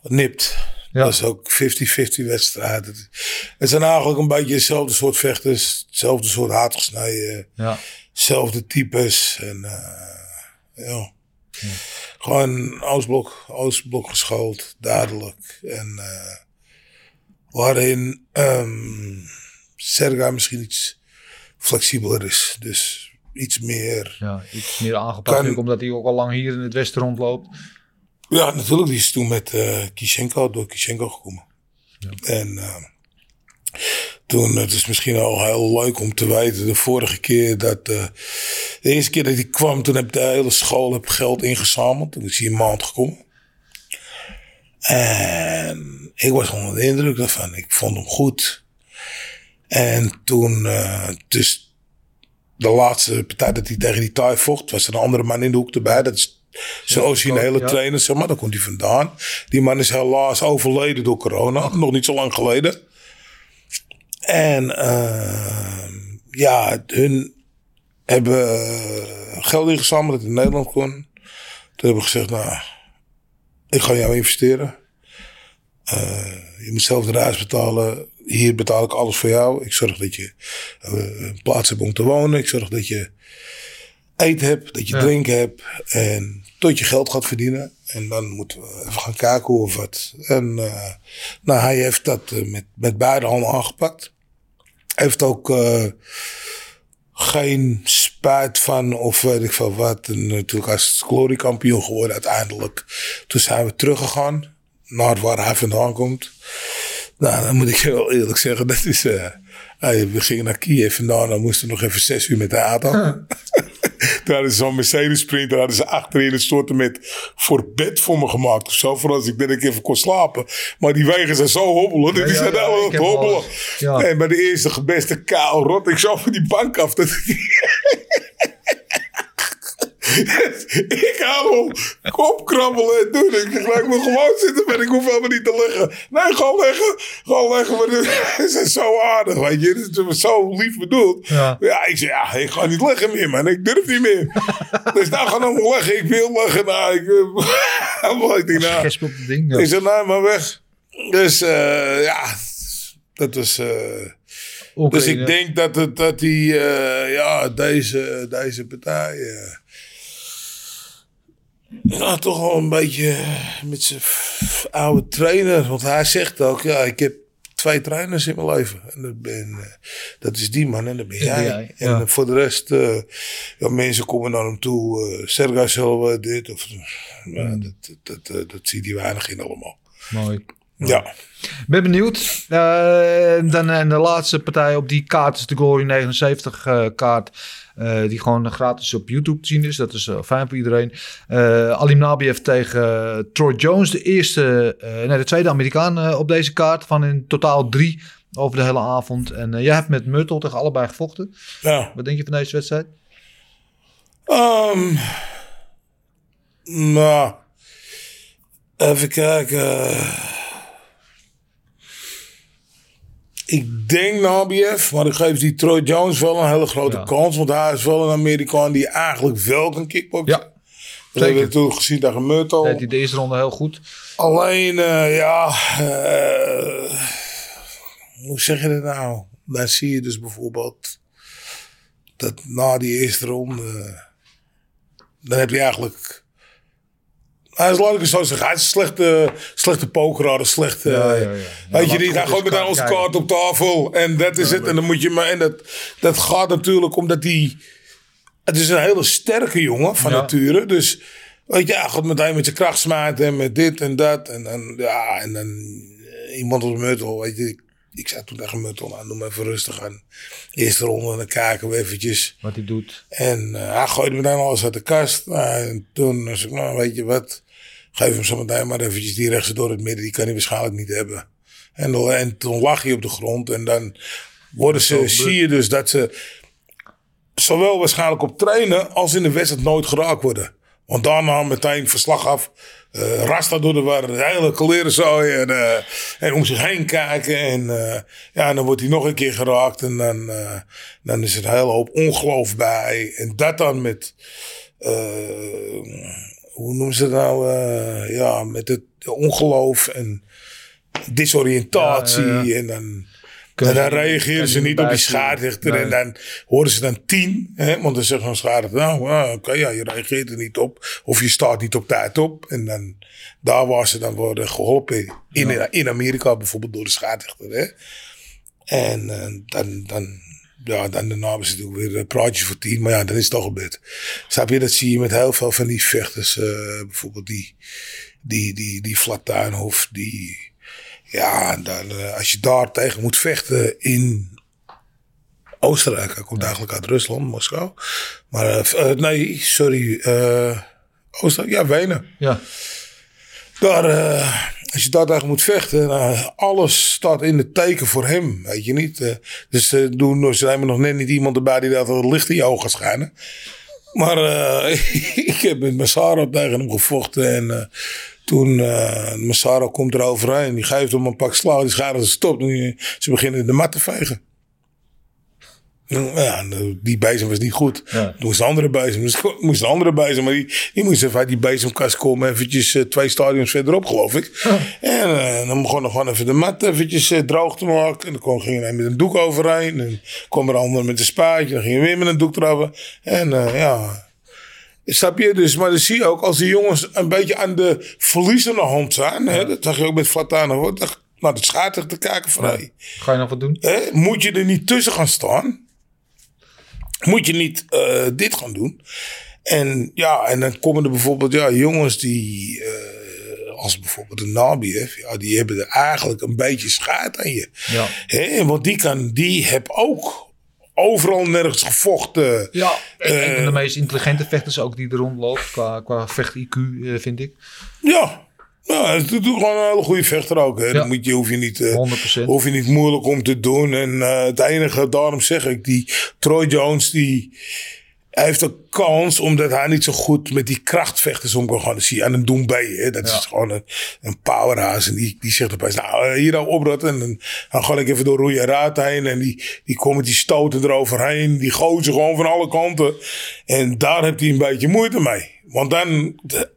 nipt. Ja. Dat is ook 50-50 wedstrijd. Het, het zijn eigenlijk een beetje hetzelfde soort vechters. Hetzelfde soort haatgesneden. ja. Zelfde types. En eh, ja. Gewoon Oostblok, Oostblok geschoold. Duidelijk. En eh, waarin ehm Sergej misschien iets flexibeler is. Dus iets meer... Ja, iets meer aangepakt. Kan- omdat hij ook al lang hier in het westen rondloopt. Ja, natuurlijk. Die is toen met eh Kishenko, door Kishenko gekomen. En eh, toen, het is misschien al heel leuk om te weten, de vorige keer dat, eh, de eerste keer dat hij kwam, toen heb de hele school heb geld ingezameld. Toen is hij een maand gekomen. En ik was onder de indruk daarvan. Ik vond hem goed. En toen, dus de laatste partij dat hij tegen die Thai vocht, was er een andere man in de hoek erbij. Dat is zijn originele ja. trainer, zeg maar. Daar komt hij vandaan. Die man is helaas overleden door corona. Nog niet zo lang geleden. En eh, ja, hun hebben eh, geld ingezameld dat in Nederland kon. Toen hebben we gezegd, nou, ik ga jou investeren. Eh, je moet zelf de reis betalen. Hier betaal ik alles voor jou. Ik zorg dat je eh, een plaats hebt om te wonen. Ik zorg dat je eten hebt, dat je Ja. drinken hebt. En tot je geld gaat verdienen. En dan moeten we even gaan kijken of wat. En eh, nou, hij heeft dat eh, met, met beide handen aangepakt. Heeft ook eh, geen spijt van of weet ik veel wat. En natuurlijk als glory kampioen geworden uiteindelijk. Toen zijn we teruggegaan naar waar hij vandaan komt. Nou, dan moet ik je wel eerlijk zeggen, dat is... hey, we gingen naar Kiev vandaan, dan moesten we nog even zes uur met de auto. Toen hadden ze zo'n Mercedes Sprinter, hadden ze achterin een soort met voor bed voor me gemaakt of zo. Voor als ik dat ik even kon slapen. Maar die wegen zijn zo hobbelen. die ja, zijn ja, al- hobbelen. ja. En bij de eerste gebeste kaal rot ik zo van die bank af. Dat ik haal hem opkrabbelen en doen. Ik zeg, laat me gewoon zitten, maar ik hoef helemaal niet te liggen. Nee, gewoon leggen. Gewoon leggen. Maar zijn zo aardig, weet je. Het is zo lief bedoeld. Ja. Ja, ik zeg, ja, ik ga niet leggen meer, man. Ik durf niet meer. dus nou gaan we leggen. Ik wil leggen. Nou, ik, uh, ik denk, nou, Gesp op het ding. ja. ik zeg, nou, maar weg. Dus eh, ja, dat was... eh, dus ik denk dat, het, dat die, eh, ja, deze, deze partij. eh, ja, toch wel een beetje met zijn oude trainer. Want hij zegt ook, ja, ik heb twee trainers in mijn leven. En dat, ben, eh, dat is die man en dat ben jij. en ja. eh, voor de rest, eh, ja, mensen komen naar hem toe. eh Sergej Silva, dit of Mm. dat, dat, dat, dat ziet hij weinig in allemaal. Mooi. Ja. Ben benieuwd. Eh, dan en de laatste partij op die kaart is de Glory 79 eh, kaart. eh, die gewoon gratis op YouTube te zien is. Dat is eh, fijn voor iedereen. Eh Alim Nabiev tegen eh, Troy Jones. De eerste, eh, nee, de tweede Amerikaan eh, op deze kaart. Van in totaal drie over de hele avond. En eh, jij hebt met Myrtle tegen allebei gevochten. ja. Wat denk je van deze wedstrijd? Ehm nou, even kijken. Ik denk Nabiev, maar ik geef die Troy Jones wel een hele grote Ja. kans. Want hij is wel een Amerikaan die eigenlijk wel kan kickboksen. Ja, Dat hebben we toen gezien tegen Murto. deed hij de eerste ronde heel goed. Alleen, eh, ja, eh, hoe zeg je dat nou? Dan zie je dus bijvoorbeeld dat na die eerste ronde, dan heb je eigenlijk Hij is, laat ik het zo zeggen, hij is een slechte, slechte pokeraar, een slechte... Ja, ja, ja. Weet je niet, hij gooit meteen onze kaart op tafel en dat is het. En dan moet je maar... En dat, dat gaat natuurlijk omdat hij... Het is een hele sterke jongen van nature, dus... Weet je, hij gaat meteen met zijn kracht smijten en met dit en dat. En dan, ja, en dan eh, iemand als Muttel, weet je... Ik, ik zei toen tegen Muttel, nou, doe maar even rustig aan. Eerste ronde, dan kijken we eventjes. Wat hij doet. En eh, hij gooide meteen alles uit de kast. Nou, en toen zei ik, nou weet je wat, geef hem zo meteen maar eventjes die rechtse door het midden. Die kan hij waarschijnlijk niet hebben. En, dan- en toen lag hij op de grond en dan worden ze, zie je dus dat ze zowel waarschijnlijk op trainen als in de wedstrijd nooit geraakt worden. Want daarna meteen verslag af. eh Rasta door de war, de hele kleren en, eh, en om zich heen kijken. En eh, ja, dan wordt hij nog een keer geraakt. En dan, dan is er een hele hoop ongeloof bij. En dat dan met, hoe noemen ze het nou? eh, ja, met het ongeloof en disoriëntatie. Ja, ja, ja. En dan... En dan reageren ze niet op die. Nee. En dan horen ze dan tien. Hè? Want dan zegt zo'n nou ah, oké, ja, je reageert er niet op. Of je staat niet op tijd op. En dan, daar waar ze dan worden geholpen. In, in Amerika bijvoorbeeld door de schaarsrechter. Hè? En eh, dan, dan, ja, dan daarna hebben ze natuurlijk weer eh, praatjes voor tien. Maar ja, dan is het toch gebeurd. Snap je, dat zie je met heel veel van die vechters. eh, bijvoorbeeld die, die, die, die Flatuinhof, die... Ja, dan, eh, als je daar tegen moet vechten in Oostenrijk. Hij komt eigenlijk uit Rusland, Moskou. Maar eh, nee, sorry. Oostenrijk, ja, Wenen. Ja. Daar, als je daar tegen moet vechten, alles staat in het teken voor hem, weet je niet. Eh, dus eh doen ze hebben nog net niet iemand erbij die dat licht in je ogen schijnen. Maar eh, ik heb met Massaro tegen hem gevochten en toen uh, Massaro komt er overheen, die geeft hem een pak slag, die schade stopt en ze beginnen de mat te vegen. Nou Ja, en die bezem was niet goed. Ja. Toen moest de andere dus moest de andere bezem, maar die, die moest even uit die bezemkast komen, eventjes eh, twee stadions verderop, geloof ik. En eh, dan begon er gewoon even de mat eventjes eh, droog te maken. En dan kon, ging hij met een doek overheen. En kwam er ander met een spaatje, dan ging hij weer met een doek erover. En ja, Snap je? Dus, maar dan zie je ook als die jongens een beetje aan de verliezende hand zijn. Hè, dat zag je ook met Flatana. hoor, dat- Naar de schaater te kijken van hey, Ga je nog wat doen? hè, moet je er niet tussen gaan staan? Moet je niet eh, dit gaan doen? En ja, en dan komen er bijvoorbeeld ja, jongens die, eh, als bijvoorbeeld een Nabiev, ja, die hebben er eigenlijk een beetje schaat aan je. Ja. Hè, want die, kan, die heb ook overal nergens gevochten. Ja, Eh, een van de meest intelligente vechters ook die er rondloopt. Qua, qua vecht-IQ, eh, vind ik. Ja. Ja, het is natuurlijk gewoon een hele goede vechter ook. Hè. Ja. Dan moet je, hoef, je niet, eh, 100%. hoef je niet moeilijk om te doen. En eh, het enige, daarom zeg ik, die Troy Jones, die heeft een kans omdat hij niet zo goed met die krachtvechters om kan gaan. Dat zie je aan een Doembee. Hè. Dat Ja. is gewoon een, een powerhouse. En die, die zegt opeens, nou, eh, hier nou oprotten. En dan, dan ga ik even door Roeie Raad heen. En die, die komen die stoten eroverheen. Die gooien ze gewoon van alle kanten. En daar heeft hij een beetje moeite mee. Want dan de-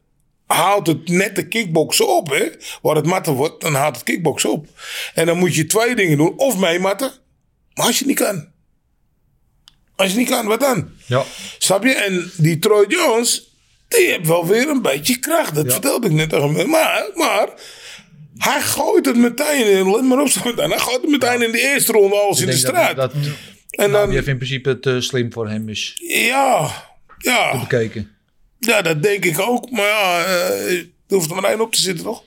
haalt het net de kickboksen op. Hè? Waar het matten wordt, dan haalt het kickboksen op. En dan moet je twee dingen doen. Of meematten. Maar als je het niet kan. Als je het niet kan, wat dan? Ja. Snap je? En die Troy Jones, die heeft wel weer een beetje kracht. Dat vertelde ik net hem. Maar, maar hij gooit het meteen in. Let maar op. Hij gooit het meteen in de eerste ronde alles in de straat. Dat, dat, en nou, dan, die in principe te slim voor hem is ja, ja, bekeken. Ja, dat denk ik ook. Maar ja, eh, er hoeft er maar één op te zitten, toch?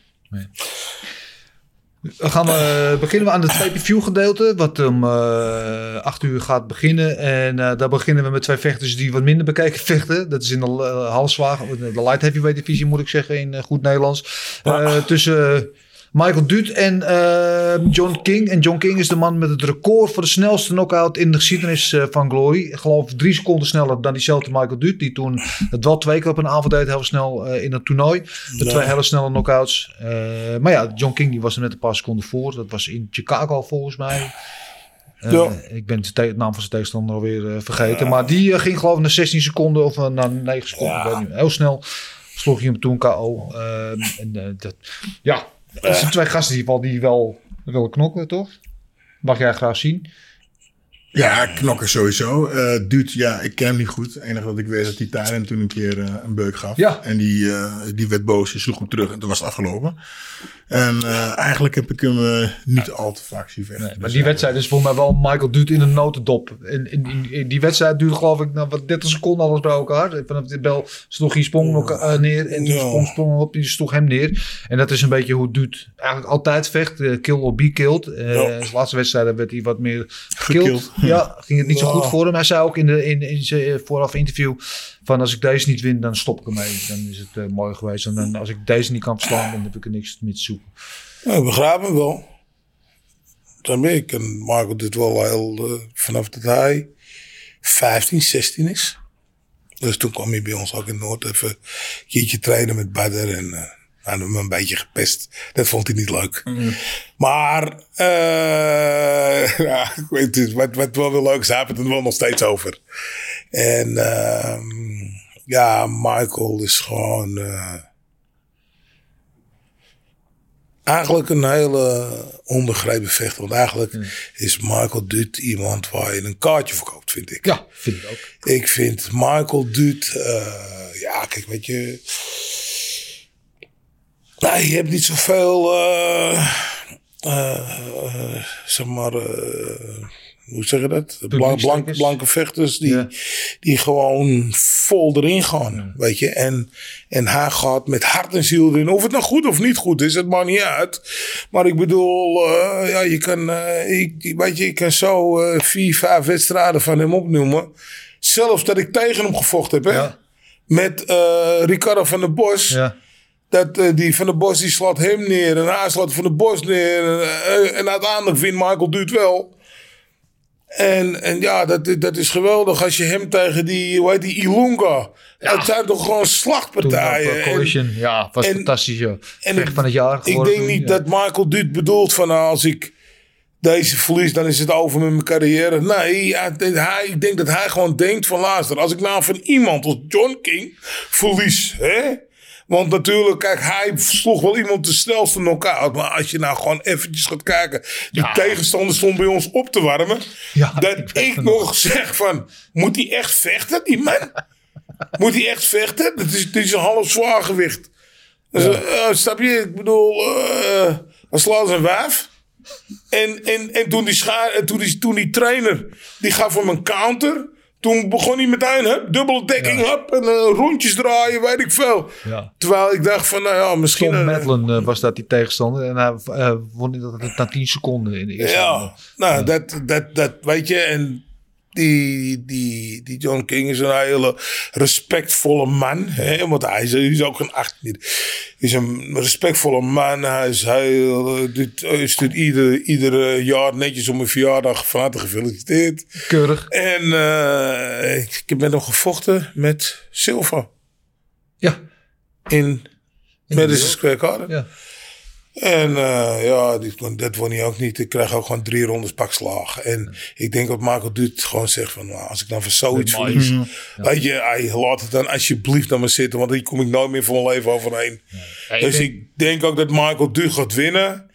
Dan gaan we, beginnen we aan het pay-per-view gedeelte, wat om eh 8 uur gaat beginnen. En eh, daar beginnen we met twee vechters die wat minder bekeken vechten. Dat is in de uh, halfzwaar, de light heavyweight divisie moet ik zeggen in eh, goed Nederlands. Eh, tussen Michael Duut en eh, John King. En John King is de man met het record voor de snelste knockout in de geschiedenis eh, van Glory. Ik geloof drie seconden sneller dan diezelfde Michael Duut. Die toen het wel twee keer op een avond deed, heel snel eh, in het toernooi. De twee hele snelle knockouts. Maar ja, John King die was er net een paar seconden voor. Dat was in Chicago volgens mij. Ja. Ik ben de, naam van zijn tegenstander alweer vergeten. Maar die ging geloof ik na 16 seconden of na 9 seconden. Ja. Heel snel sloeg hij hem toen KO. Ehm, en, dat, ja, dat zijn twee gasten die wel, die wel willen knokken, toch? Mag jij graag zien. Ja, knokken sowieso. Eh Duut, ja, ik ken hem niet goed. Het enige wat ik weet is dat hij Tyrant toen een keer eh, een beuk gaf. Ja. En die, eh, die werd boos, die sloeg hem terug en toen was het afgelopen. En eigenlijk heb ik hem niet al te vaak zien vechten. Nee, maar Dus, die wedstrijd is voor mij wel Michael Duut in een notendop. En in, in, in die wedstrijd duurde geloof ik nou, wat 30 seconden alles bij elkaar. Vanaf de bel sloeg hij sprong neer en Ja. sprong, sprong op, die sloeg hem neer. En dat is een beetje hoe Duut eigenlijk altijd vecht. kill or be killed. Ja. Zijn laatste wedstrijd werd hij wat meer gekilld. Ja, ging het niet zo goed voor hem. Hij zei ook in, de, in, in zijn eh, vooraf interview van als ik deze niet win, dan stop ik ermee. Dan is het eh, mooi geweest. En dan, als ik deze niet kan verslaan, dan heb ik er niks meer te zoeken. Ja, begrijp hem wel. Dan ben ik. En Marco dit wel heel eh, vanaf dat hij 15, 16 is. Dus toen kwam hij bij ons ook in Noord even een keertje trainen met Badder. En we hem een beetje gepest. Dat vond hij niet leuk. Maar, eh ja, ik weet het, wat, wat wel weer leuk is, heeft het er wel nog steeds over. En ehm, ja, Michael is gewoon... eh, eigenlijk een hele onbegrepen vechter. Want eigenlijk is Michael Dut iemand waar je een kaartje verkoopt, vind ik. Ja, vind ik ook. Ik vind Michael Dut, eh, ja, kijk, weet je. Nou, je hebt niet zoveel, eh, zeg maar, hoe zeg je dat? Blank, blank, Publiekstrekkers. blanke vechters die, Ja. die gewoon vol erin gaan, weet je. En, en hij gaat met hart en ziel erin. Of het nou goed of niet goed is, het maakt niet uit. Maar ik bedoel, ja, je kan, ik, weet je, ik kan zo vier, vijf wedstrijden van hem opnoemen. Zelfs dat ik tegen hem gevochten heb, hè. Ja. Met Ricardo van der Bos. Ja. Dat eh, die van der Bos die slaat hem neer. En hij slaat van der Bos neer. En, eh, en uiteindelijk wint Michael Duut wel. En, en ja, dat, dat is geweldig als je hem tegen die, hoe heet die, Ilunga. Dat zijn toch gewoon slachtpartijen. uh, En- Collision. ja, was en- fantastisch. Ja. en Vecht ik- van het jaar ik denk niet ja. dat Michael Duut bedoelt van nou, als ik deze verlies, dan is het over met mijn carrière. Nee, hij, hij, ik denk dat hij gewoon denkt van luister, als ik nou van iemand als John King verlies, hè. Want natuurlijk, kijk, hij sloeg wel iemand de snelste knock-out. Maar als je nou gewoon eventjes gaat kijken. Die Ja. tegenstander stond bij ons op te warmen. Ja, dat ik nog zeg van, moet hij echt vechten, die man? moet hij echt vechten? Dat is, dat is een half zwaargewicht. Dus, eh, snap je? Ik bedoel, eh hij slaat zijn wijf. En, en, en toen, die toen, die, toen die trainer, die gaf hem een counter. Toen begon hij meteen, dubbele dekking, hup, en eh, rondjes draaien, weet ik veel. Ja. Terwijl ik dacht van, nou ja, misschien... Tom eh, Medlin eh, was dat die tegenstander. En hij eh, won dat na 10 seconden in de eerste ronde. Ja, nou, Dat, dat, dat weet je. En die, die, die John King is een hele respectvolle man. Hè? Want hij is, hij is ook een acht. Hij is een respectvolle man. Hij is heel, eh, doet, hij stuurt ieder, ieder jaar netjes om een verjaardag van harte gefeliciteerd. Keurig. En eh, ik, ik heb met hem gevochten met Silva Ja. in Madison Square Garden. ja. En eh, ja, dat won hij ook niet. Ik krijg ook gewoon drie rondes pakslagen. En ik denk dat Michael Duut gewoon zegt van... Nou, als ik dan van zoiets verlies... Weet je, hij, laat het dan alsjeblieft naar me zitten. Want hier kom ik nooit meer van mijn leven overheen. dus denk- ik denk ook dat Michael Duut gaat winnen.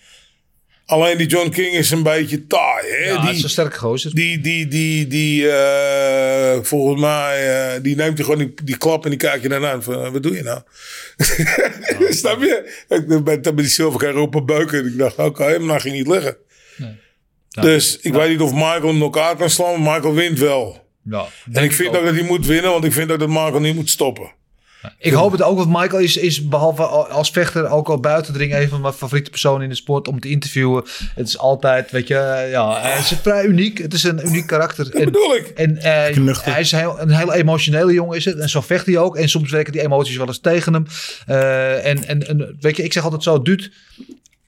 Alleen die John King is een beetje taai. Hè? Ja, het is die, een sterke gozer. die, die, die, die eh, volgens mij, eh, die neemt je gewoon die, die klap en die kijk je dan aan. Van, eh, wat doe je nou? Snap je? Ik ben met die zilver kreeg op een buik en ik dacht, oké, maar dan ging niet liggen. Dus ik weet niet of Michael hem elkaar kan slaan, maar Michael wint wel. Ja, En ik vind ook. dat hij moet winnen, want ik vind ook dat Michael niet moet stoppen. Ik hoop het ook, want Michael is, is behalve al- als vechter ook al buiten de ring een van mijn favoriete personen in de sport om te interviewen. Het is altijd, weet je, ja, hij is vrij uniek. Het is een uniek karakter. Dat bedoel ik. En eh, hij is heel, een hele emotionele jongen is het. En zo vecht hij ook. En soms werken die emoties wel eens tegen hem. Eh, en, en, en weet je, ik zeg altijd zo, Duut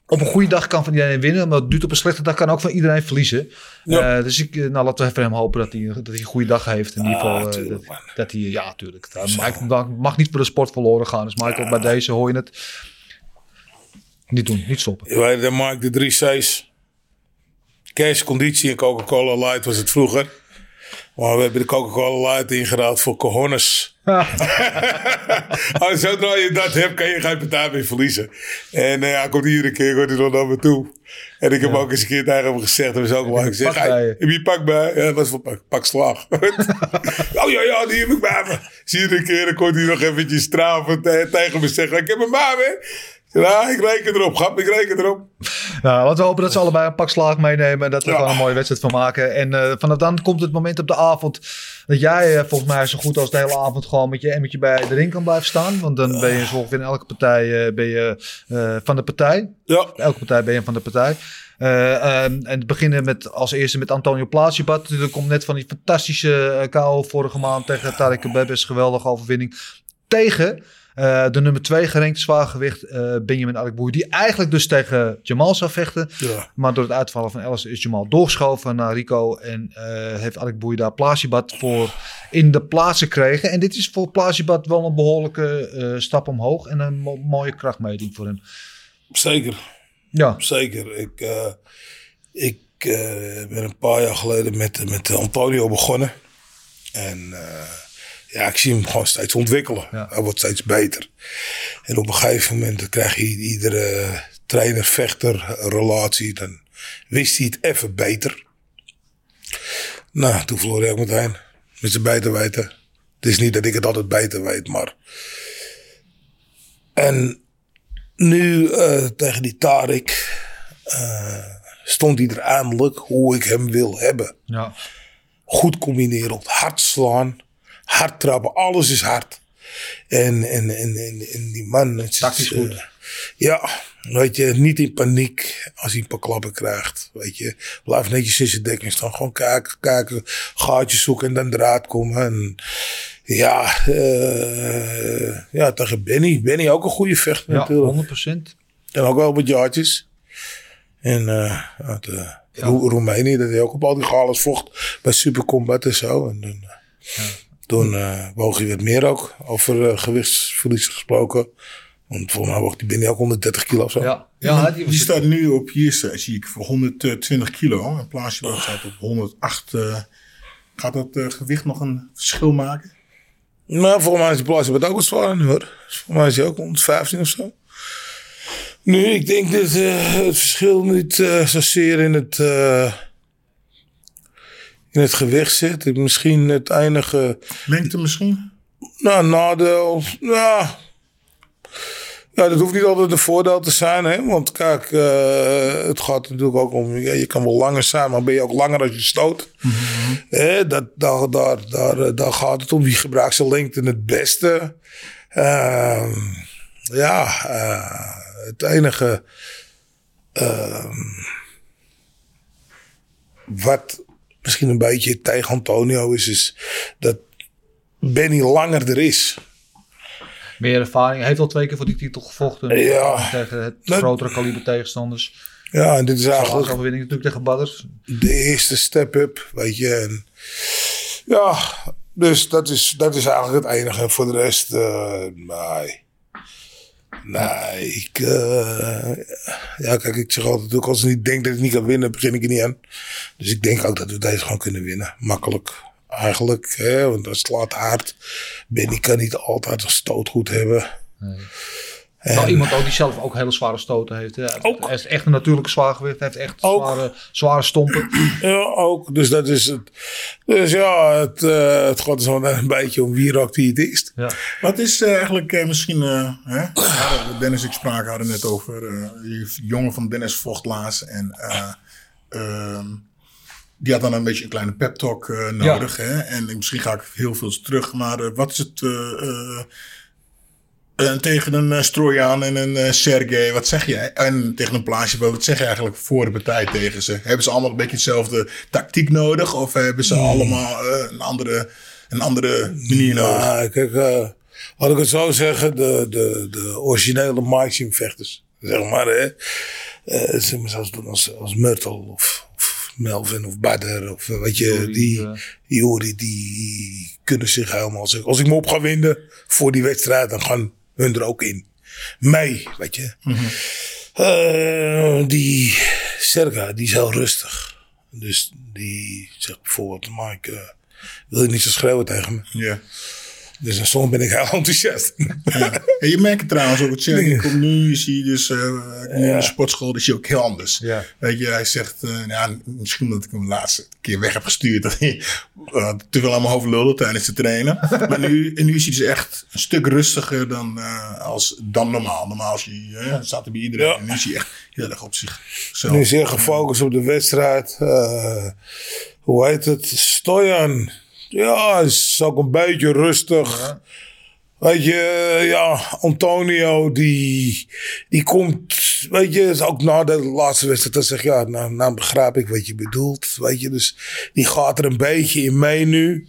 op een goede dag kan van iedereen winnen. Maar Duut op een slechte dag kan ook van iedereen verliezen. Ja. Eh, dus ik, eh, nou, laten we voor hem hopen dat hij, dat hij een goede dag heeft. In ieder Ah, geval. eh, tuurlijk, dat, hij, ja, tuurlijk. Hij mag, mag niet voor de sport verloren gaan. Dus Michael, bij deze hoor je het. Niet doen, niet stoppen. Je weet, dan maak de drie C's. Cash, conditie en Coca-Cola Light was het vroeger. Maar we hebben de Coca-Cola Light ingeruild voor cojones. Als zodra je dat hebt, kan je geen partij meer verliezen. En uh, hij komt iedere keer komt hij nog naar me toe. En ik heb ook eens een keer tegen hem gezegd, dat is ook wel gezegd. pak bij je? Heb je pak bij? Ja, dat was voor pak, pak slaag. oh ja, ja, die heb ik bij me. Dus iedere keer dan kon hij nog eventjes strafend eh, tegen me zeggen, ik heb hem bij me. Ja, ik reken erop, grap, ik reken erop. Nou, laten we hopen dat ze allebei een pak slaag meenemen. En dat we Ja. er gewoon een mooie wedstrijd van maken. En eh, vanaf dan komt het moment op de avond. Dat jij eh, volgens mij zo goed als de hele avond gewoon met je emmertje bij de ring kan blijven staan. Want dan ben je zo ongeveer in elke partij eh, ben je, van de partij. Ja, Elke partij ben je van de partij. Eh, ehm, en beginnen met als eerste met Antonio Plasibat. Natuurlijk komt net van die fantastische KO vorige maand tegen Tarek Bebes. Geweldige overwinning. Tegen eh, de nummer 2 gerankte zwaargewicht eh Benjamin Adekboer. Die eigenlijk dus tegen Jamal zou vechten. ja. Maar door het uitvallen van Ellis is Jamal doorgeschoven naar Rico. En eh, heeft Adekboer daar Plasibat voor in de plaats gekregen. En dit is voor Plasibat wel een behoorlijke eh, stap omhoog. En een mo- mooie krachtmeting voor hem. zeker. Ja, Zeker. Ik, ik ben een paar jaar geleden met, met Antonio begonnen. En ja, ik zie hem gewoon steeds ontwikkelen. Ja. Hij wordt steeds beter. En op een gegeven moment krijg je iedere trainer-vechter relatie. Dan wist hij het even beter. Nou, toen verloor hij ook meteen. Met zijn beter weten. Het is niet dat ik het altijd beter weet, maar... En nu eh, tegen die Tarik eh, stond hij er eindelijk hoe ik hem wil hebben. ja. Goed combineren, hard slaan, hard trappen, alles is hard. En, en, en, en, en die man... Het is, Tactisch eh, goed. ja, weet je, niet in paniek als hij een paar klappen krijgt. Weet je, blijf netjes in zijn dekking staan. Gewoon kijken, kijken, gaatjes zoeken en dan eruit komen. En ja, eh, ja, tegen Benny. Benny ook een goede vechter Ja, natuurlijk. 100%. En ook wel wat jaartjes. En eh uit Ro- Roemenië, dat hij ook op al die galas vocht bij Supercombat en zo. En dan, eh, toen eh woog hij wat meer ook, over eh, gewichtsverlies gesproken. Want volgens mij woog die binnen ook 130 kilo of zo. Ja, ja die staat nu op, hier sta- zie ik, voor 120 kilo. En Plaatsje staat op 108. eh, gaat dat eh, gewicht nog een verschil maken? Nou, volgens mij is die plaats wat ook wat zwaar nu hoor. Volgens mij is hij ook 115 of zo. Nu, ik denk dat eh, het verschil niet eh, zozeer in het, eh, in het gewicht zit. Misschien het enige Lengte misschien? Nou, nadeel. Ja. Ja, dat hoeft niet altijd een voordeel te zijn, hè? Want kijk, eh, het gaat natuurlijk ook om. Ja, je kan wel langer zijn, maar ben je ook langer als je stoot. Hè, dat, daar, daar, daar, eh, daar gaat het om. Wie gebruikt zijn lengte het beste? Ehm, ja, eh, het enige. ehm, wat misschien een beetje tegen Antonio is, is dat Benny langer er is. meer ervaring. Hij heeft al twee keer voor die titel gevochten. Ja. Tegen het Dat- grotere kaliber tegenstanders. Ja, en dit is eigenlijk overwinning natuurlijk tegen Badders. de eerste step-up, weet je. En ja, dus dat is, dat is eigenlijk het enige. En voor de rest, nee. Nee, ik... eh, ja, kijk, ik zeg altijd als ik niet denk dat ik niet kan winnen, begin ik er niet aan. Dus ik denk ook dat we deze gewoon kunnen winnen. Makkelijk, eigenlijk. Hè? Want dat slaat hard. Benny kan niet altijd een stoot goed hebben. En- Nou, iemand ook die zelf ook hele zware stoten heeft. Hè. Ook. Hij is echt een natuurlijke zwaargewicht. Hij heeft echt Ook. zware, zware stompen. Ja, ook. Dus dat is het. Dus ja, het, eh, het gaat zo een beetje om wie rookt wie het eerst. Ja. Wat is eh, eigenlijk eh, misschien... hè? Dennis en ik spraken hadden net over... die jongen van Dennis vocht laatst. En eh, ehm, die had dan een beetje een kleine pep talk nodig. Hè? En misschien ga ik heel veel terug. Maar wat is het... eh, tegen een uh, Strojan en een Sergej, wat zeg je? En tegen een Plaatje, wat zeg je eigenlijk voor de partij tegen ze? Hebben ze allemaal een beetje hetzelfde tactiek nodig? Of hebben ze allemaal eh, een, andere, een andere manier nodig? Nou, kijk, eh, had ik het zo zeggen, de, de, de originele Maxim vechters, zeg maar, hè. eh, zeg maar zoals, als, als Myrtle of, of Melvin of Badder of weet je, Jori, die, ja. die Jori, die kunnen zich helemaal zeggen. Als ik me op ga winnen voor die wedstrijd, dan gaan hun er ook in. Mee, weet je. Eh, die Serga, die is heel rustig. Dus die zegt bijvoorbeeld, Mike, eh, wil je niet zo schreeuwen tegen me. Ja. Dus soms ben ik heel enthousiast. Ja. En je merkt het trouwens ook. Het je komt nu, zie je dus eh, in Ja. de sportschool, is hij ook heel anders. Ja. Weet je, hij zegt, eh, ja, misschien dat ik hem de laatste keer weg heb gestuurd. Dat hij uh, te veel aan mijn hoofd lulde tijdens te trainen. maar nu, en nu is hij dus echt een stuk rustiger dan, als, dan normaal. Normaal is hij, staat hij bij iedereen. Ja. En nu is hij echt heel erg op zichzelf. Nu zeer gefocust op de wedstrijd. Hoe heet het? Stojan. Ja, is ook een beetje rustig. Weet je, ja, Antonio, die, die komt, weet je, is ook na de laatste wedstrijd, dan zeg je, ja, nou, nou begrijp ik wat je bedoelt, weet je, dus die gaat er een beetje in mee nu.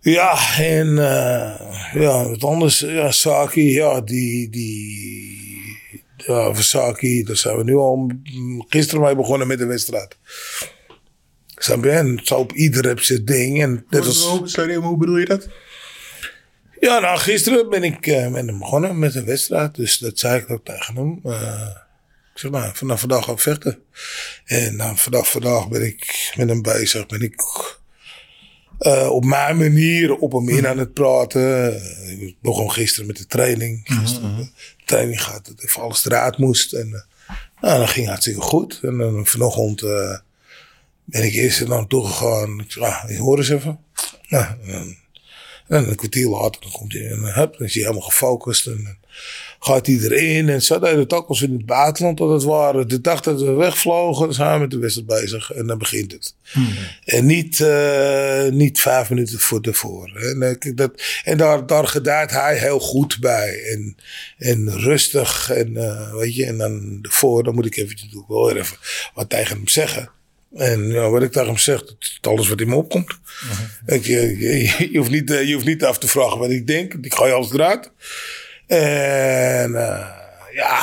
Ja, en eh, ja, wat anders, ja, Saki, ja, die, die, ja, Saki, daar zijn we nu al gisteren mee begonnen met de wedstrijd. Snap je? En zo op ieder heb zijn ding. En dat Hoe- was, sorry, hoe bedoel je dat? ja, nou, gisteren ben ik eh, met hem begonnen met een wedstrijd. Dus dat zei ik ook tegen hem. Eh, ik zeg, nou, vanaf vandaag ik vechten. En nou, vandaag, vandaag ben ik met hem bezig. Ben ik eh, op mijn manier op hem in aan het praten. Eh, ik begon gisteren met de training. Gisteren de training gaat dat even alles eruit moest. En eh, nou, dat ging hartstikke goed. En dan vanochtend eh, ben ik eerst naar hem toe gegaan. Ik zeg, ah, hoor eens even. Nou, en en een kwartier later dan komt hij en hup, dan is hij helemaal gefocust. En dan gaat hij erin. En het ook als we in het buitenland dat het waren. De dag dat we wegvlogen, dan zijn we met de wedstrijd bezig. En dan begint het. En niet, eh, niet vijf minuten voor tevoren. En, dat, en daar, daar gedijt hij heel goed bij. En, en rustig. En eh, weet je, en dan ervoor, dan moet ik eventjes wel even wat tegen hem zeggen. En ja, wat ik hem zeg, dat is alles wat in me opkomt. Ik, je, je, je hoeft niet, eh, je hoeft niet af te vragen wat ik denk. Ik ga je alles eruit. En eh, ja,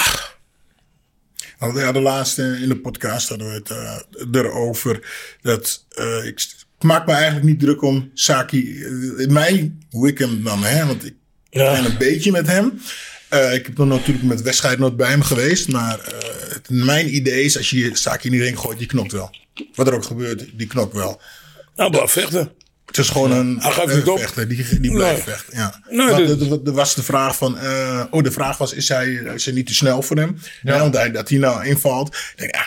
Want we hadden laatst eh, in de podcast hadden we het eh, erover dat eh, ik, maak me eigenlijk niet druk om Saki. eh, mij, hoe ik hem nam, hè? Want ik Ja. ken een beetje met hem. Eh, ik heb dan natuurlijk met wedstrijd nooit bij hem geweest. Maar eh, het- mijn idee is, als je Saki in die ring gooit, die knokt wel. Wat er ook gebeurt, die knokt wel. nou blijf vechten. Het is gewoon een Hij geeft een niet op. vechter, die, die blijft Nee. vechten. Ja. Nee, er- was de vraag van, eh, oh, de vraag was, is hij, is hij niet te snel voor hem? Ja. want hij, dat hij nou invalt. Ik denk, ja,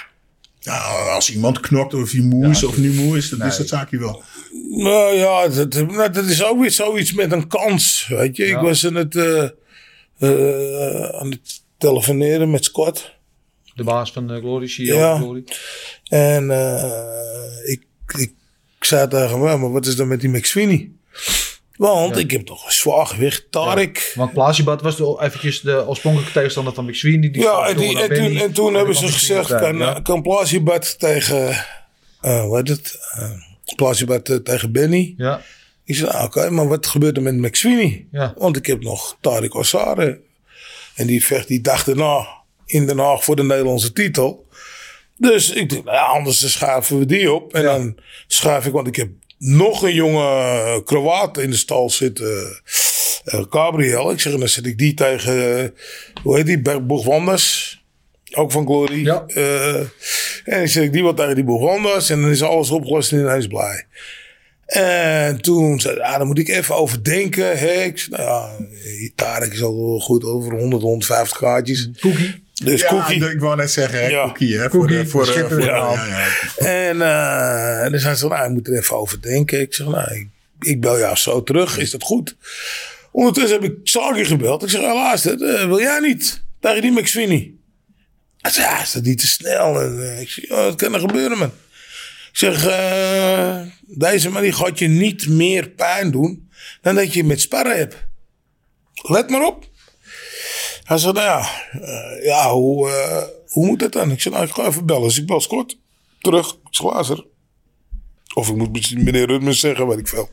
nou, als iemand knokt of hij moe is of niet moe is, dat is dat zaakje wel. Nou ja, dat, nou, dat is ook weer zoiets met een kans. Weet je, ik was aan het, eh, eh, aan het telefoneren met Scott. De baas van de Glory, CEO Ja. Glory. En eh, ik, ik zei tegen hem, maar wat is dan met die McSweeney? Want ik heb toch een zwaar gewicht, Tarek. Want Plasibat was de, eventjes de oorspronkelijke tegenstander van McSweeney. Die Ja, en, die, en, toen, Benny. en toen hebben ze gezegd, kan, ja. kan Plasibat tegen, eh wat is het? Uh, Plasibat eh, tegen Benny. Ja, Ik zei, nou, oké, maar wat gebeurt er met McSweeney? Ja. Want ik heb nog Tarek Osare. En die vecht die dag daarna in Den Haag voor de Nederlandse titel. Dus ik dacht, nou ja, anders schuiven we die op. En Ja. dan schuif ik, want ik heb nog een jonge eh, Kroaat in de stal zitten. eh, Gabriel. Ik zeg, dan zet ik die tegen, hoe heet die, Boegwanders. Ook van Glory. Ja. En dan zet ik die wat tegen die Boegwanders. En dan is alles opgelost en ineens blij. En toen zei hij, ah, daar moet ik even over denken. Hè? Ik zei, nou ja, Tarek is al wel goed over 100, 150 kaartjes. Cookie. Dus ja, Cookie. ik wou net zeggen, hè, Ja. cookie, hè, Cookie, voor, de- voor, voor, verhaal. ja, ja. En eh, dan zei ze, nou, ik moet er even over denken. Ik zeg, nou, ik, ik bel jou zo terug. Is dat goed? Ondertussen heb ik Sagi gebeld. Ik zeg, ja, luister, eh, wil jij niet tegen die McSweeney? Hij zei, ja, is dat niet te snel? En, eh, ik zeg, ja, dat kan er gebeuren, man. Ik zeg, eh, deze man die gaat je niet meer pijn doen dan dat je met sparren hebt. Let maar op. Hij zei, nou ja, eh, ja hoe, eh, hoe moet dat dan? Ik zeg, nou, ik ga even bellen. Dus ik bel Scott terug. Ik. Of ik moet misschien meneer Rutmers zeggen, weet ik veel.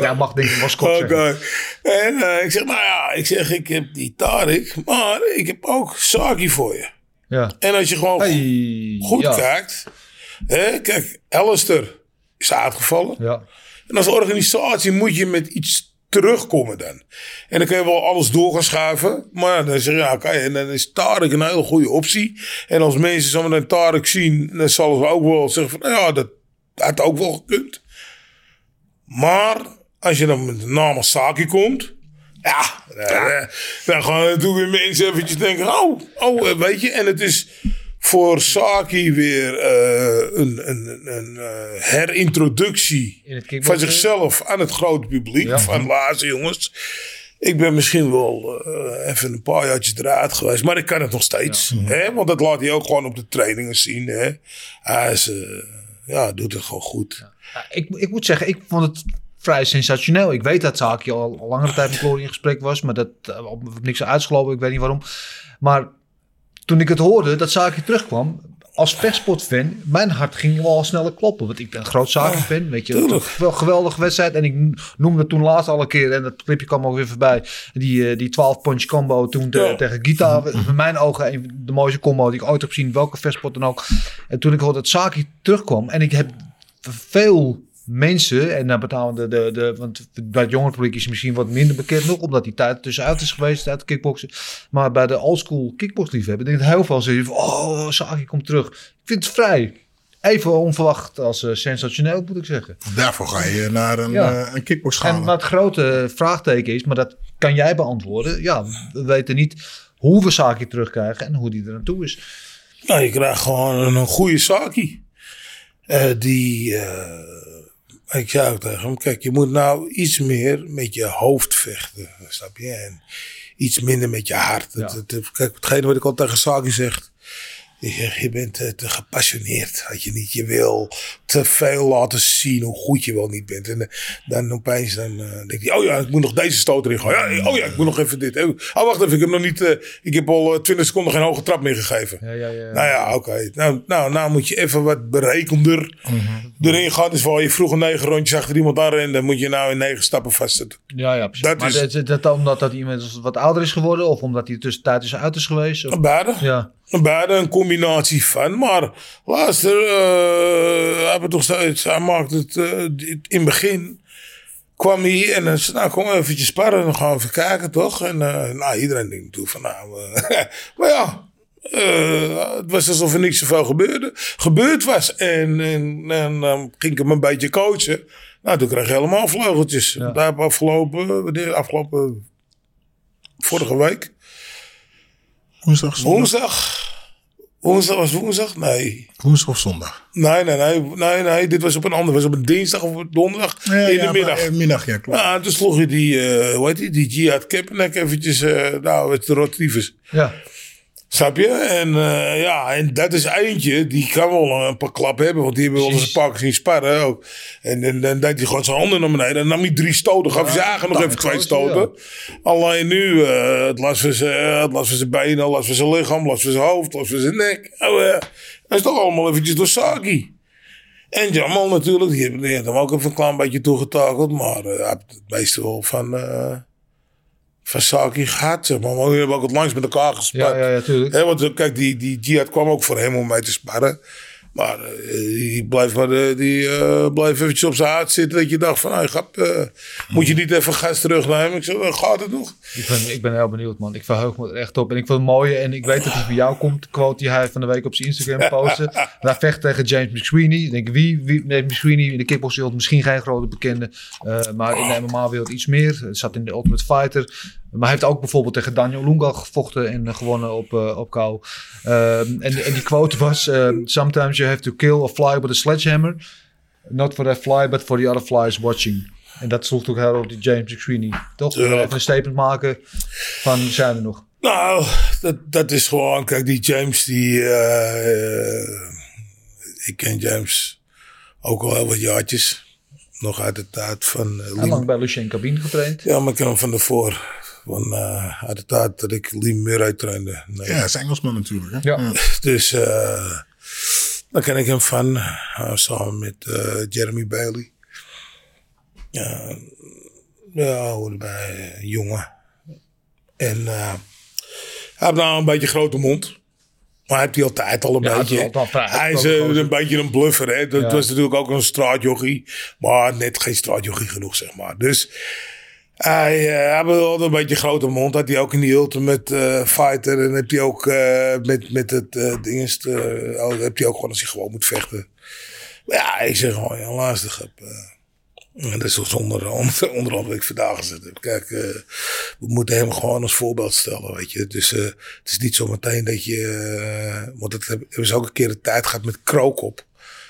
Ja, mag denk ik Oké. zeggen. En ik zeg, nou ja, ik zeg, ik heb die Tarik, maar ik heb ook Saki voor je. Ja. En als je gewoon Hey, goed ja. kijkt. Hè, kijk, Alistair is uitgevallen. Ja. En als organisatie moet je met iets terugkomen dan. En dan kun je wel alles door gaan schuiven. Maar dan zeg je, ja, en dan is Tarek een hele goede optie. En als mensen zometeen Tarek zien, dan zullen ze ook wel zeggen van, nou ja, dat had ook wel gekund. Maar als je dan met de naam Saki komt. Ja, eh, dan gaan natuurlijk weer mensen eventjes denken. Oh, oh, weet je. En het is voor Saki weer eh, een, een, een eh, herintroductie van zichzelf aan het grote publiek. Ja. Van laatste jongens. Ik ben misschien wel eh, even een paar jaartjes eruit geweest. Maar ik kan het nog steeds. Hè? Want dat laat hij ook gewoon op de trainingen zien. Hè? Hij is, ja, doet het gewoon goed. Ja, ik, ik moet zeggen, ik vond het vrij sensationeel. Ik weet dat Saki al, al langere tijd met Glory in gesprek was, maar dat op op niks uitgelopen. Ik weet niet waarom. Maar toen ik het hoorde dat Saki terugkwam, als vechtsportfan, mijn hart ging wel sneller kloppen. Want ik ben een groot Saki-fan, weet je. Wel een geweldige wedstrijd. En ik noemde toen laatst al een keer, en dat clipje kwam ook weer voorbij, die, eh, die 12-punch combo toen te- Ja. tegen Gita. In mijn ogen een de mooiste combo die ik ooit heb gezien, welke vechtsport dan ook. En toen ik hoorde dat Saki terugkwam, en ik heb veel mensen, en dan betalen de, de, de, want bij het jongere publiek is misschien wat minder bekend nog, omdat die tijd tussenuit is geweest uit de kickboksen. Maar bij de oldschool kickboxliefhebber denk ik dat heel veel zeggen van, oh, Saki komt terug. Ik vind het vrij. Even onverwacht als eh, sensationeel, moet ik zeggen. Daarvoor ga je naar een, Ja. eh, een kickbox En gaan. wat het grote vraagteken is, maar dat kan jij beantwoorden. Ja, we weten niet hoe we Saki terugkrijgen en hoe die er naartoe is. Nou, je krijgt gewoon een goede Saki. Eh, die, ik zei ook tegen hem, kijk, je moet nou iets meer met je hoofd vechten, snap je? En iets minder met je hart. Het, Ja. het- kijk, hetgene wat ik al tegen Saki zeg, je bent te gepassioneerd. Dat je niet, je wil te veel laten zien hoe goed je wel niet bent. En eh, dan opeens dan, eh denk je, oh ja, ik moet nog deze stoot erin gooien. Ja, oh ja, ik moet nog even dit. Oh, wacht even, ik heb nog niet, eh, ik heb al eh, 20 seconden geen hoge trap meer gegeven. Ja, ja, ja. Nou ja, oké. Nou, nou, nou moet je even wat berekender erin gaan. Dus waar je vroeger negen rondjes achter iemand aan rende, moet je nou in negen stappen vastzetten. Ja, ja, precies. Dat maar is- is dat, dat omdat dat iemand wat ouder is geworden? Of omdat hij tussentijd is uit is geweest? Of? Beide. Ja. Beide een combinatie van. Maar luister, eh heeft toch steeds, hij maakt het eh, in het begin. Kwam hij en dan zei nou kom eventjes sparren. Dan gaan we even kijken toch. En eh, nou, iedereen denkt natuurlijk van nou. eh, maar ja. het was alsof er niks zoveel gebeurde, gebeurd was. En, en, en dan ging ik hem een beetje coachen. Nou, toen kreeg hij helemaal vleugeltjes. Ja. Daar heb afgelopen, wanneer? afgelopen vorige week. Woensdag, zondag? Woensdag. Woensdag was woensdag? Nee. Woensdag of zondag? Nee, nee, nee, nee, nee. Dit was op een ander. was op een dinsdag of op donderdag in de maar, middag. eh, middag, ja, klopt. Ja, toen sloeg je die, eh hoe heet die, die Jihad Kaepernick eventjes, eh nou, het de Rotvers. Ja. Snap je? En eh, ja, en dat is eentje, die kan wel een paar klappen hebben, want die hebben wel eens een paar keer zien sparren ook. En en dan deed hij gewoon zijn handen naar beneden. En dan nam hij drie stoten, gaf hij zijn eigen nog even twee stoten. Alleen nu, eh, het last van zijn, zijn benen, het last van zijn lichaam, het last van zijn hoofd, het last van zijn nek. Oh, dat is toch allemaal eventjes door Saki. En Jamal natuurlijk, die heeft, hem ook even een klein beetje toegetakeld. Maar hij heeft het meeste wel van, van Saki gehad. Zeg maar. maar we hebben ook het langs met elkaar gespart. Ja, ja, ja, tuurlijk. Hè, want eh, kijk, die, die Jihad kwam ook voor hem om mee te sparren. Maar eh, die bleef, maar, eh, die, bleef eventjes op zijn haat zitten. Dat je dacht van, hey, grap, moet je niet even gas terugnemen? Ik "Eh, gaat het nog? Ik ben, ik ben heel benieuwd, man. Ik verheug me er echt op. En ik vind het mooie. En ik weet dat hij bij jou komt. Quote die hij van de week op zijn Instagram postte. hij vecht tegen James McSweeney. Ik denk, wie? wie nee, McSweeney in de kickboxwereld misschien geen grote bekende. maar in de MMA-wereld iets meer. Het zat in de Ultimate Fighter. Maar hij heeft ook bijvoorbeeld tegen Daniel Lunga gevochten en gewonnen op, eh op kou. Ehm, en, en die quote was... eh, Sometimes you have to kill a fly with a sledgehammer. Not for that fly, but for the other flies watching. En dat sloeg ook heel op die James McSweeney. Toch? Even een statement maken van zijn er nog. Nou, dat, dat is gewoon, kijk, die James, die. eh, ik ken James ook al heel wat jaartjes. Nog uit de tijd van. Lee- lang bij Lucien Cabine getraind. ja, maar ik ken hem van daarvoor. Van, eh, uit de tijd dat ik Lee Murray trainde. Nee. Ja, hij is Engelsman natuurlijk. Hè? Ja. Dus uh, daar ken ik hem van. Uh, samen met uh, Jeremy Bailey. Ja, ja hoorde bij een jongen. En uh, hij heeft nou een beetje een grote mond. Maar hij heeft hij altijd al een Ja, beetje. hij is uh, een beetje een bluffer. Hè? Dat Ja. was natuurlijk ook een straatjochie. Maar net geen straatjochie genoeg, zeg maar. Dus hij, uh, hij heeft altijd een beetje een grote mond. Had hij ook in die Ultimate uh, Fighter. En heb hij ook uh, met, met het uh, dingest. Uh, heb hij ook gewoon als hij gewoon moet vechten. Maar ja, ik zeg gewoon, ja, lastig. Heb, En dat is dus onder, onder, onder andere wat ik vandaag gezet heb. Kijk, eh, we moeten hem gewoon als voorbeeld stellen, weet je. Dus eh, het is niet zo meteen dat je... eh, want het heb- hebben ze ook een keer de tijd gehad met Krookop.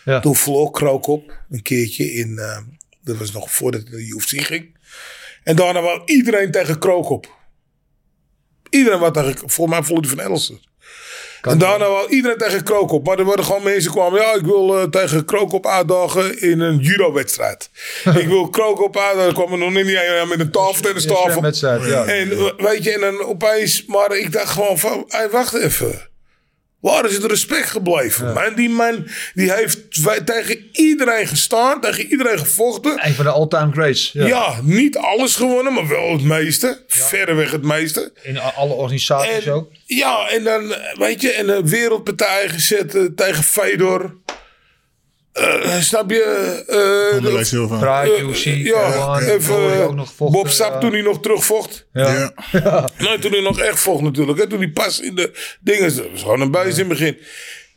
Ja. Toen verloor Krookop een keertje in... eh, dat was nog voordat de UFC ging. En daarna wou iedereen tegen Krookop. Iedereen wat tegen... Volgens mij hij van Elster. En daarna wou iedereen tegen Krookop. Maar er worden gewoon mensen kwamen. Ja, ik wil eh, tegen Krookop uitdagen in een judo-wedstrijd. ik wil Krookop uitdagen. Er kwam er nog niet ja, met een tafeltennistafel. wedstrijd, ja. En eh, weet je, en dan opeens... Maar ik dacht gewoon van... Hey, wacht even. Waar is het respect gebleven? Man, die man die heeft tegen iedereen gestaan. Tegen iedereen gevochten. Een van de all-time greats. Ja. Ja. niet alles gewonnen, maar wel het meeste. Verreweg het meeste. In alle organisaties En, ook. ja, en dan, weet je, en een wereldpartij gezet eh, tegen Fedor. Eh, snap je? Eh, Silva. Pride, eh, UFC, ja, K1, even eh, Bob Sap toen hij nog terugvocht. Ja. Ja. Nee, toen hij nog echt vocht natuurlijk. Hè? Toen hij pas in de dingen. Dat was gewoon een buis in het begin.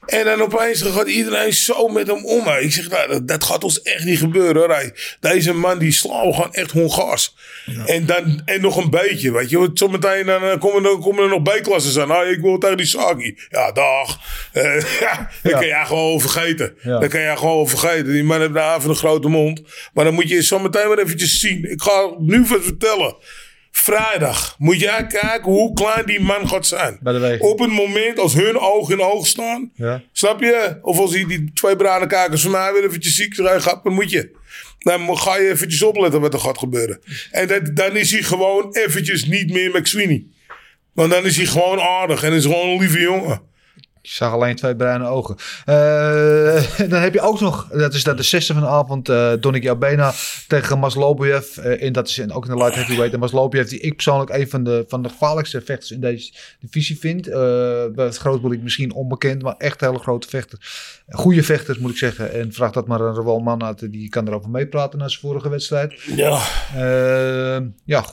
En dan opeens gaat iedereen zo met hem om. hè. Ik zeg, nou, dat, dat gaat ons echt niet gebeuren. Hoor. Deze man die slaat gewoon echt Hongaars. En, dan, en nog een beetje, weet je. Want zometeen dan, komen, er, komen er nog B-klassen aan. Ah, ik wil tegen die Saki. Ja, dag. Eh, ja, dat kan jij gewoon vergeten. Ja. Dat kan jij gewoon vergeten. Die man heeft nou even een grote mond. Maar dan moet je zometeen maar eventjes zien. Ik ga nu vertellen. Vrijdag moet jij kijken hoe klein die man gaat zijn. Bij de wegen. Op het moment als hun oog in oog staan. Ja. Snap je? Of als die, die twee bruine kakers van mij weer eventjes ziek zijn, gaat, dan moet je. Dan ga je eventjes opletten wat er gaat gebeuren. En dat, dan is hij gewoon eventjes niet meer McSweeney. Want dan is hij gewoon aardig en is gewoon een lieve jongen. Ik zag alleen twee bruine ogen. Eh, dan heb je ook nog, dat is dat de zesde van de avond, eh Donik Jabena tegen Maslobiev. Eh en dat is in, ook in de light heavyweight. En Maslobiev, die ik persoonlijk een van de, van de gevaarlijkste vechters in deze divisie vind. Eh bij het groot publiek misschien onbekend, maar echt hele grote vechter. Goede vechters moet ik zeggen. En vraag dat maar aan Manat, die kan erover meepraten na zijn vorige wedstrijd. Ja. Eh, ja,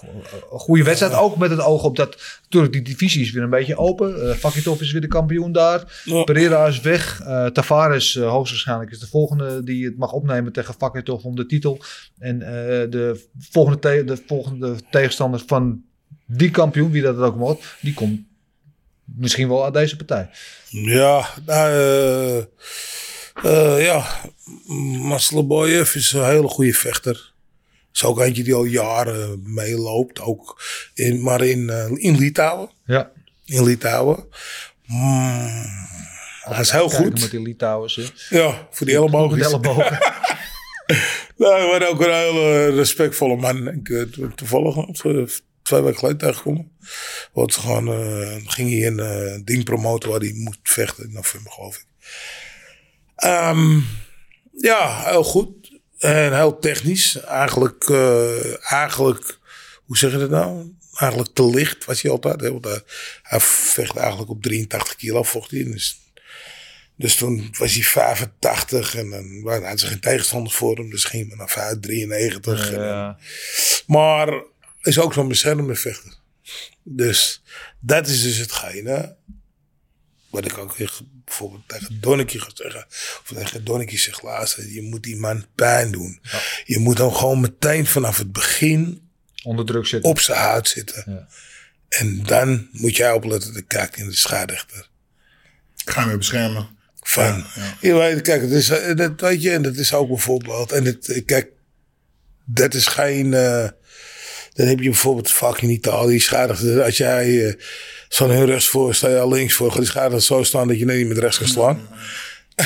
goede wedstrijd. Ook met het oog op dat. Natuurlijk, die divisie is weer een beetje open. Eh Fakitov is weer de kampioen daar. Ja. Pereira is weg. Eh, Tavares, eh, hoogstwaarschijnlijk, is de volgende die het mag opnemen tegen Fakitov om de titel. En eh, de, volgende de volgende tegenstander van die kampioen, wie dat ook wordt, die komt misschien wel uit deze partij. Ja, nou, ja. Is een hele goede vechter. Is ook eentje die al jaren meeloopt. Ook in, maar in, eh, in Litouwen. Ja, In Litouwen. Mm, hij is heel goed. met die Litouwers. Ja, voor die ellebogen. Nou, hij was ook een hele respectvolle man. Ik eh, to- toevallig eh, twee weken geleden tegengekomen. Want gewoon, eh, ging hij een ding promoten waar hij moest vechten in november, geloof ik. Ehm, ja, heel goed. En heel technisch. Eigenlijk, eigenlijk, hoe zeg je dat nou? Eigenlijk te licht was hij altijd. Hè? Want hij, hij vecht eigenlijk op 83 kilo, vocht hij. Dus dus toen was hij 85 en dan waren- ze geen tegenstanders voor hem. Dus ging hij naar 5, 93. En dan- maar is ook zo'n beschermde vechter. Dus dat is dus hetgene. Wat ik ook weer bijvoorbeeld tegen Donnetje ga zeggen. Of tegen Donnetje zeg luister. Je moet die man pijn doen. Je moet hem gewoon meteen vanaf het begin Onder druk zitten. op zijn huid zitten. Ja. En dan moet jij opletten. De kijk in de scheidsrechter. Ga me beschermen. Van, je weet, kijk, het is, eh, dat weet je, en dat is ook bijvoorbeeld, en het, eh, kijk, dat is geen, eh, dan heb je bijvoorbeeld vaak in Italië scheidsrechter, als jij eh, zo'n heel rechts voor, sta je al links voor, gaat die scheidsrechter zo staan dat je net niet met rechts kan slaan.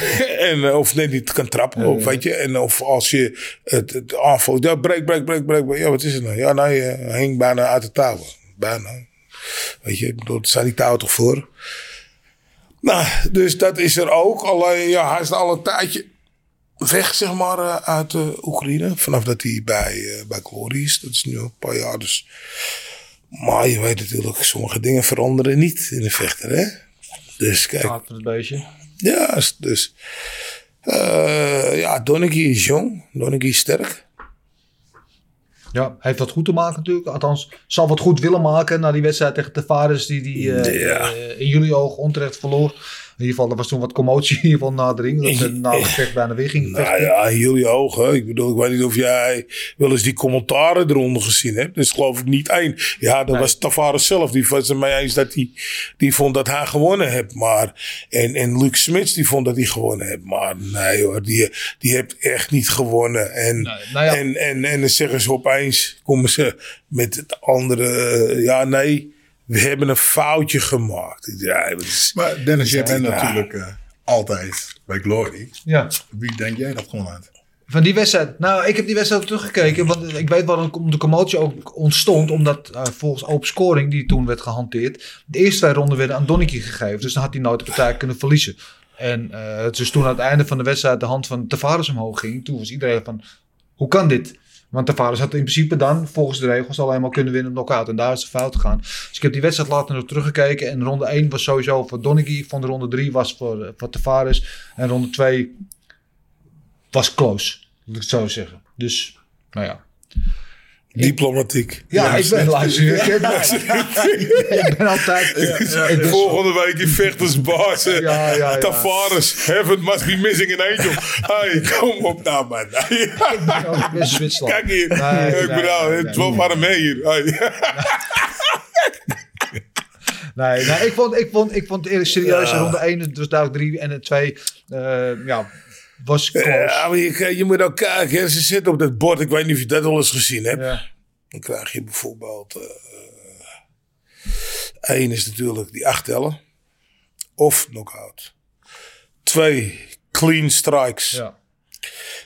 en, eh, of net niet kan trappen, of, weet je. En of als je het, het aanvalt, ja, breek, breek, breek, breek. Ja, wat is het nou? Ja, nou, je hing bijna uit de touwen. Bijna. Weet je, daar zijn die touwen toch voor? Nou, dus dat is er ook. Alleen, ja, hij is al een tijdje weg, zeg maar, eh, uit Oekraïne. Vanaf dat hij bij, eh bij Glory is. Dat is nu een paar jaar, dus... Maar je weet natuurlijk, sommige dingen veranderen niet in de vechter, hè? Dus kijk, Gaat van het beestje. Ja, dus... eh ja, Donnekie is jong. Donnekie is sterk. Ja, heeft wat goed te maken natuurlijk. Althans, zal wat goed willen maken na die wedstrijd tegen Tavares die die eh, Ja. eh, in jullie ogen onterecht verloor. Ieder geval, er was toen wat commotie in ieder geval na de ring. Dat ze na het gevecht bijna weer gingen Nou vechten. ja, heel je ogen. Ik bedoel, ik weet niet of jij wel eens die commentaren eronder gezien hebt. Dus geloof ik niet één. Ja, dat was Tavares zelf. Die was het mee eens dat hij die vond dat hij gewonnen heeft. Maar, en, en Luc Smits die vond dat hij gewonnen heeft. Maar nee hoor, die, die heeft echt niet gewonnen. En, Nee, nou ja. en, en, en dan zeggen ze opeens, komen ze met het andere. eh, Ja, nee, we hebben een foutje gemaakt. Ja, is, Maar Dennis, jij bent natuurlijk eh, altijd bij Glory. Ja. Wie denk jij dat gewoon uit? Van die wedstrijd. Nou, ik heb die wedstrijd ook teruggekeken. Want ik weet waarom de commotie ook ontstond. Omdat eh, volgens open scoring, die toen werd gehanteerd. De eerste twee ronden werden aan Donneke gegeven. Dus dan had hij nooit de partij kunnen verliezen. En eh, dus toen aan het einde van de wedstrijd de hand van Tavares omhoog ging. Toen was iedereen van, hoe kan dit? Want Tavares had in principe dan, volgens de regels, alleen maar kunnen winnen op knockout. En daar is de fout gegaan. Dus ik heb die wedstrijd later nog teruggekeken. En ronde 1 was sowieso voor. Ik vond de ronde 3 was voor, eh, voor Tavares. En ronde 2 was close. Moet ik het zo zeggen. Dus, nou ja. Diplomatiek. Ja, ik ben luister. Ik ben- ik ben altijd. ik Volgende week in vechtersbaas. eh, Ja, ja, ja. Tavares, heaven must be missing an angel. hey, kom op nou man. ik ben Zwitserland. Kijk hier. Nee, ik nee, ben al, nee, het nee. wel maar mee hier. Hey. Nee, nee, ik vond, ik vond, ik vond het eerlijk serieus. Ja. Ronde 1 het was duidelijk 3 en de 2 eh ja, was. Ja, maar je, je moet ook kijken. Ze zitten op dat bord. Ik weet niet of je dat al eens gezien hebt. Ja. Dan krijg je bijvoorbeeld... eh één is natuurlijk die acht tellen. Of knockout. Twee, clean strikes. Ja.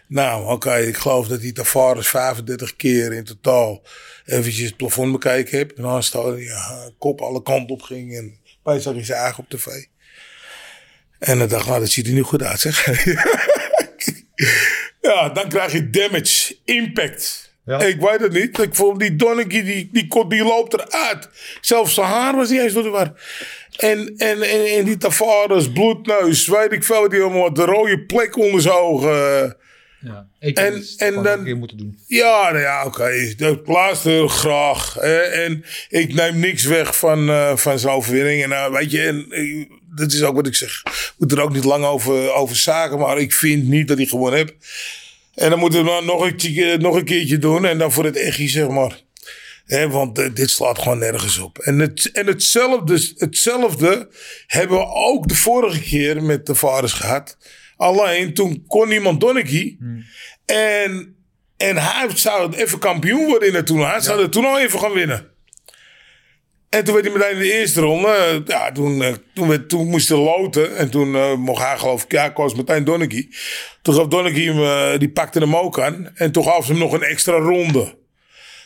Nou, oké, ik geloof dat die Tavares 35 keer in totaal eventjes het plafond bekeken heeft. En dan hij ja, kop alle kanten op ging en bij zag hij zijn eigen op tv. En dan dacht ik, nou, dat ziet er niet goed uit, zeg. ja, dan krijg je damage, impact. Ja. Ik weet het niet. Ik vond die Donnekie, die, die, die, die loopt eruit. Zelfs zijn haar was niet eens door de war. En, en, en, en die Tavares, bloedneus, weet ik veel. Die allemaal de rode plek onder zijn ogen. Ja. Ik En- en, dan- een keer moeten doen. Ja, nou ja, oké. Dat luister graag. Hè. En ik neem niks weg van, eh, van zijn overwinning. En nou, weet je, en, eh, dat is ook wat ik zeg. Ik moet er ook niet lang over, over zaken. Maar ik vind niet dat hij gewonnen heeft. En dan moeten we dan nog een, nog een keertje doen. En dan voor het echtje, zeg maar. Want eh, dit slaat gewoon nergens op. En, het, en hetzelfde, hetzelfde hebben we ook de vorige keer met de vaders gehad. Alleen toen kon niemand Donneke. En, en hij zou even kampioen worden in het toernooi. Hij zou het toernooi even gaan winnen. En toen werd hij meteen in de eerste ronde. eh, Ja, toen, eh, toen, werd, toen moest hij loten. En toen eh, mocht hij geloof ik, ja, koos meteen Donneke. Toen gaf Donneke hem, die pakte hem ook aan. En toen gaf ze hem nog een extra ronde.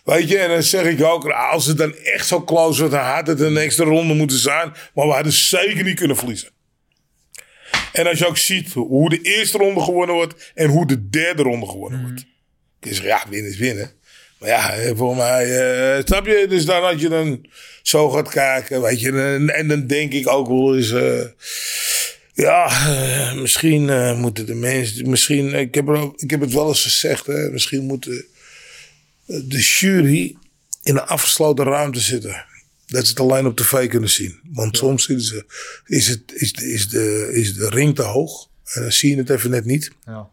Weet je, en dan zeg ik ook, als het dan echt zo close was, dan had het een extra ronde moeten zijn. Maar we hadden zeker niet kunnen verliezen. En als je ook ziet hoe de eerste ronde gewonnen wordt en hoe de derde ronde gewonnen wordt. zeggen, ja, winnen is winnen. Maar ja, voor mij, eh, snap je? Dus dan als je dan zo gaat kijken, weet je. En, en dan denk ik ook wel eens, eh, ja, eh, misschien moeten de mensen, misschien, ik heb, er ook, ik heb het wel eens gezegd, hè, misschien moeten de jury in een afgesloten ruimte zitten. Dat ze het alleen op tv kunnen zien. Want soms ze, is, het, is, de, is, de, is de ring te hoog. En dan zie je het even net niet. Ja.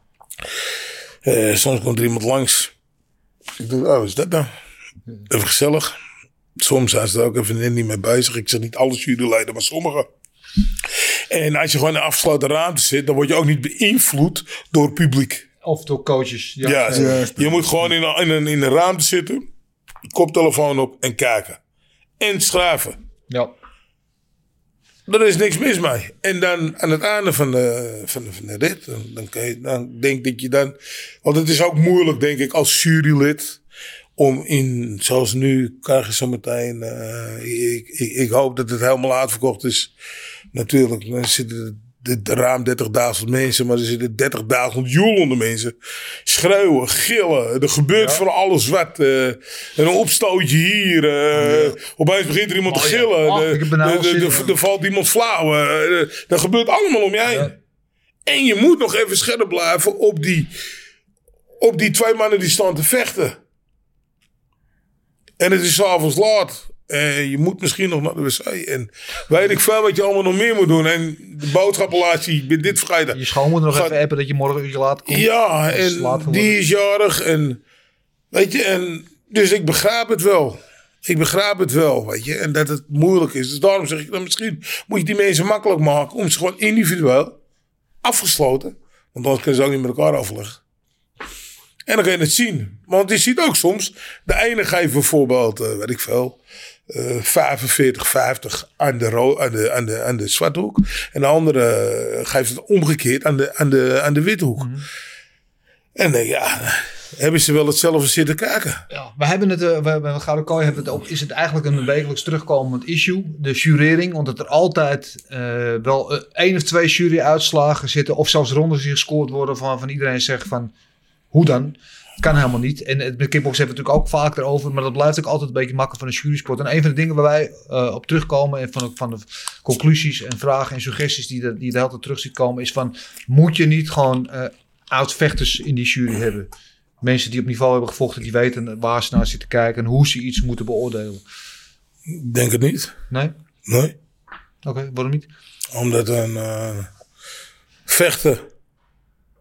Soms komt er iemand langs. Ik denk, oh, wat is dat nou? Even gezellig. Soms zijn ze er ook even niet mee bezig. Ik zeg niet alle juryleden, maar sommige. En als je gewoon in een afgesloten ruimte zit, dan word je ook niet beïnvloed door het publiek. Of door coaches. Ja, Ja, ja. je moet gewoon in een, in, een, in een ruimte zitten, koptelefoon op en kijken. En schrijven. ja. Er is niks mis mee. En dan aan het einde van de, van de, van de rit, dan, dan, kan dan denk dat je dan... Want het is ook moeilijk, denk ik, als jurylid... om in, zoals nu, krijg je zo meteen... eh, ik, ik, ik hoop dat het helemaal uitverkocht is. Natuurlijk, dan zitten ruim 30.000 mensen... maar er zitten 30.000 joelende mensen. Schreeuwen, gillen. Er gebeurt van alles wat. eh, een opstootje hier. eh, Opeens begint er iemand te Oh ja. gillen. Oh, er valt iemand flauw. dat gebeurt allemaal om je heen. Ja. En je moet nog even scherp blijven op die, op die twee mannen die staan te vechten. En het is s'avonds laat. En je moet misschien nog naar de wc. En weet ik veel wat je allemaal nog meer moet doen. En de boodschappenlaatje, je bent dit vergeten. Je schoonmoeder nog Gaat- even appen dat je morgen uurtje laat komt. Ja, en laat die is jarig. En weet je, en dus ik begrijp het wel. Ik begrijp het wel, weet je. En dat het moeilijk is. Dus daarom zeg ik dan misschien moet je die mensen makkelijk maken om ze gewoon individueel afgesloten. Want anders kunnen ze ook niet met elkaar afleggen. En dan kan je het zien. Want je ziet ook soms, de ene geeft bijvoorbeeld, eh, weet ik veel, eh 45, 50 aan de, aan, de, aan, de, aan de zwarte hoek. En de andere eh, geeft het omgekeerd aan de, aan de, aan de witte hoek. En dan ja, hebben ze wel hetzelfde zitten kijken. Ja, we hebben het, eh, we hebben we Gouden Kooi hebben het ook, is het eigenlijk een wekelijks terugkomend issue, de jurering, omdat er altijd eh, wel eh, één of twee juryuitslagen zitten, of zelfs rondes die gescoord worden van, van iedereen zegt van, hoe dan? Kan helemaal niet. En het met kickbox hebben we natuurlijk ook vaak erover, maar dat blijft ook altijd een beetje makkelijk van een jurysport. En een van de dingen waar wij eh, op terugkomen en van, de- van de conclusies en vragen en suggesties die, de, die de hele tijd terug ziet komen, is van, moet je niet gewoon eh oud-vechters in die jury hebben? Mensen die op niveau hebben gevochten, die weten waar ze naar zitten kijken en hoe ze iets moeten beoordelen. Ik Denk het niet. Nee? Nee. Oké, waarom niet? Omdat een eh, vechten